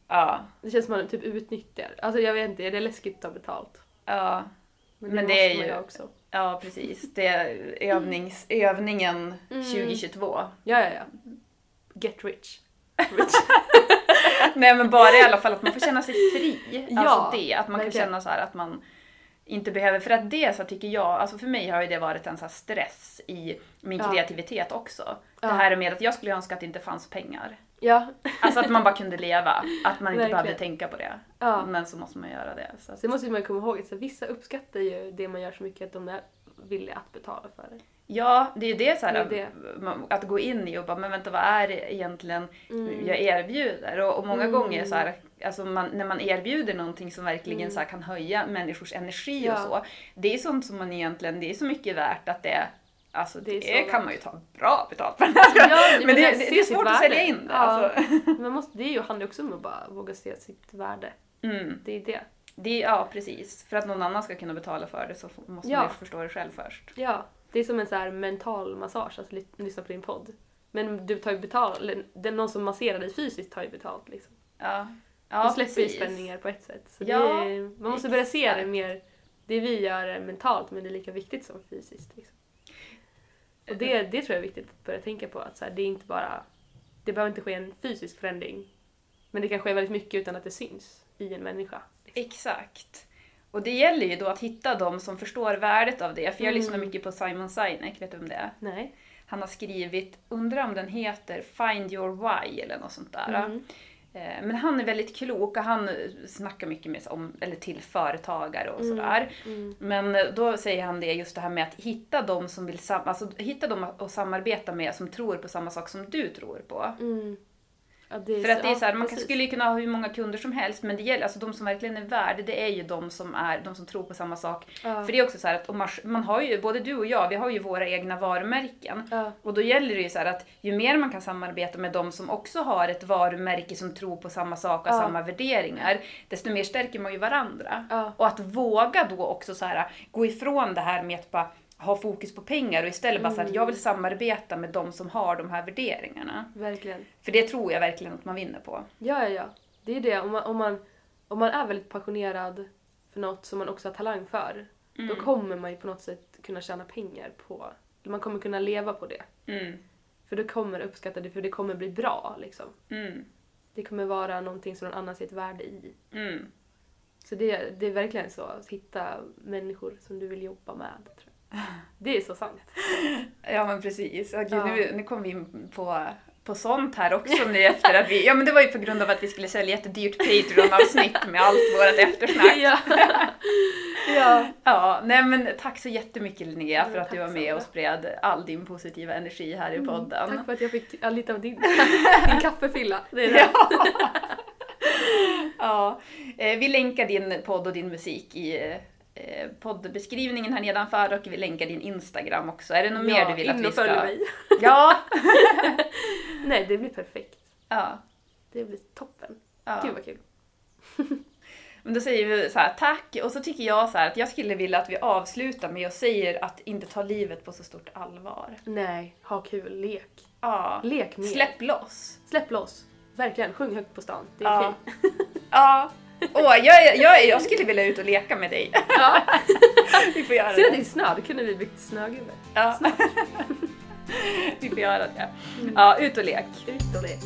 B: Ja,
A: Det känns som att man typ utnyttjar. Alltså jag vet inte, är det läskigt att ta betalt?
B: ja,
A: Men,
B: Men
A: det,
B: det är ju
A: också.
B: Ja precis. Det är övnings, övningen
A: Mm.
B: 2022.
A: Ja, ja, ja. Get rich. rich.
B: Nej men bara i alla fall att man får känna sig fri.
A: Ja,
B: alltså det, att man kan känna så här att man inte behöver, för att det så tycker jag, alltså för mig har ju det varit en så stress i min
A: Ja.
B: kreativitet också.
A: Ja.
B: Det här med att jag skulle önska att det inte fanns pengar.
A: Ja.
B: Alltså att man bara kunde leva, att man inte
A: Verkligen.
B: behövde tänka på det.
A: ja.
B: Men så måste man göra det. Så att,
A: Sen måste man komma ihåg att så vissa uppskattar ju det man gör så mycket att de är villiga att betala för det.
B: ja, det är ju det, så här,
A: Det
B: man- att gå in i och bara, men vänta vad är det egentligen
A: Mm.
B: jag erbjuder? Och, och många
A: Mm.
B: gånger så här, alltså man, när man erbjuder någonting som verkligen
A: Mm.
B: så här, kan höja människors energi
A: Ja.
B: och så. Det är sånt som man egentligen, det är så mycket värt att det Alltså
A: Det
B: det, kan man ju ta bra betalt för.
A: Ja,
B: men det,
A: att
B: det,
A: se
B: det är svårt att sälja in det.
A: Ja.
B: Alltså.
A: Man måste, det är ju, handlar också om att bara våga se sitt värde.
B: Mm.
A: Det är det.
B: Det, ja, precis. För att någon annan ska kunna betala för det så måste
A: Ja.
B: man ju förstå det själv först.
A: Ja, det är som en så här mental massage att ly- lyssna på din podd. Men du tar ju betalt, den, någon som masserar dig fysiskt tar ju betalt liksom.
B: Ja, ja
A: du släpper ju spänningar på ett sätt. Så
B: Ja,
A: det är, man måste börja se det mer, det vi gör är mentalt men det är lika viktigt som fysiskt. Liksom. Och det, det tror jag är viktigt att börja tänka på. Att så här, det är inte bara, det behöver inte ske en fysisk förändring. Men det kan ske väldigt mycket utan att det syns i en människa.
B: Exakt. Och det gäller ju då att hitta de som förstår värdet av det. För jag
A: Mm.
B: lyssnar mycket på Simon Sinek, vet du vem det är?
A: Nej.
B: Han har skrivit, undrar om den heter Find your why eller något sånt där.
A: Mm.
B: Eh, Men han är väldigt klok och han eh, snackar mycket med, om, eller till företagare och
A: Mm.
B: sådär.
A: Mm.
B: Men eh, då säger han det just det här med att hitta de som vill sam- alltså, hitta dem att samarbeta med som tror på samma sak som du tror på.
A: Mm. Ja,
B: För att det är så här, man
A: precis.
B: skulle ju kunna ha hur många kunder som helst men det gäller, alltså de som verkligen är värda det är ju de som, är, de som tror på samma sak.
A: Ja.
B: För det är också så här att man, man har ju, både du och jag, vi har ju våra egna varumärken.
A: Ja.
B: Och då gäller det ju så att ju mer man kan samarbeta med de som också har ett varumärke som tror på samma sak och samma värderingar, desto mer stärker man ju varandra. Och att våga då också så här, gå ifrån det här med att bara ha fokus på pengar och istället bara så här,
A: Mm.
B: jag vill samarbeta med de som har de här värderingarna.
A: Verkligen.
B: För det tror jag verkligen att man vinner på.
A: Ja, ja, ja. Det är det. Om man, om, man, om man är väldigt passionerad för något som man också har talang för,
B: Mm.
A: då kommer man ju på något sätt kunna tjäna pengar på Man kommer kunna leva på det.
B: Mm.
A: För du kommer uppskatta det, för det kommer bli bra liksom.
B: Mm.
A: Det kommer vara någonting som någon annan ser ett värde i.
B: Mm.
A: Så det, det är verkligen så, att hitta människor som du vill jobba med. Det är så sant.
B: Ja men precis. Gud,
A: Ja.
B: nu, nu kom vi in på, på sånt här också nu efter att vi... Ja men det var ju på grund av att vi skulle sälja ett dyrt Patreon-avsnitt med allt vårt eftersnack.
A: ja. ja.
B: Ja, nej men tack så jättemycket Linnea för
A: Ja,
B: att du var med och spred all din positiva energi här i podden.
A: Tack för att jag fick lite av din, din kaffefylla. Det är det.
B: Ja. ja. Eh, Vi länkar din podd och din musik i eh, poddbeskrivningen här nedanför och vi länkar din Instagram också. Är det något mer du vill att vi ska...
A: mig.
B: Ja!
A: Nej, det blir perfekt.
B: ja.
A: Det blir toppen.
B: ja.
A: Gud vad kul.
B: Men då säger vi så här, tack. Och så tycker jag så att jag skulle vilja att vi avslutar med att säga att inte ta livet på så stort allvar.
A: Nej, ha kul, lek.
B: Ja.
A: Lek mer.
B: Släpp loss.
A: Släpp loss. Verkligen, sjung högt på stan. Det är
B: Ja.
A: okej.
B: Ja. Åh, jag, jag, jag skulle vilja ut och leka med dig.
A: Ja.
B: Vi får göra
A: Ser du
B: det.
A: det är snö? Då kunde vi byggt snögubbe.
B: Ja. Vi får göra det. Ja, ut och lek.
A: Ut och lek.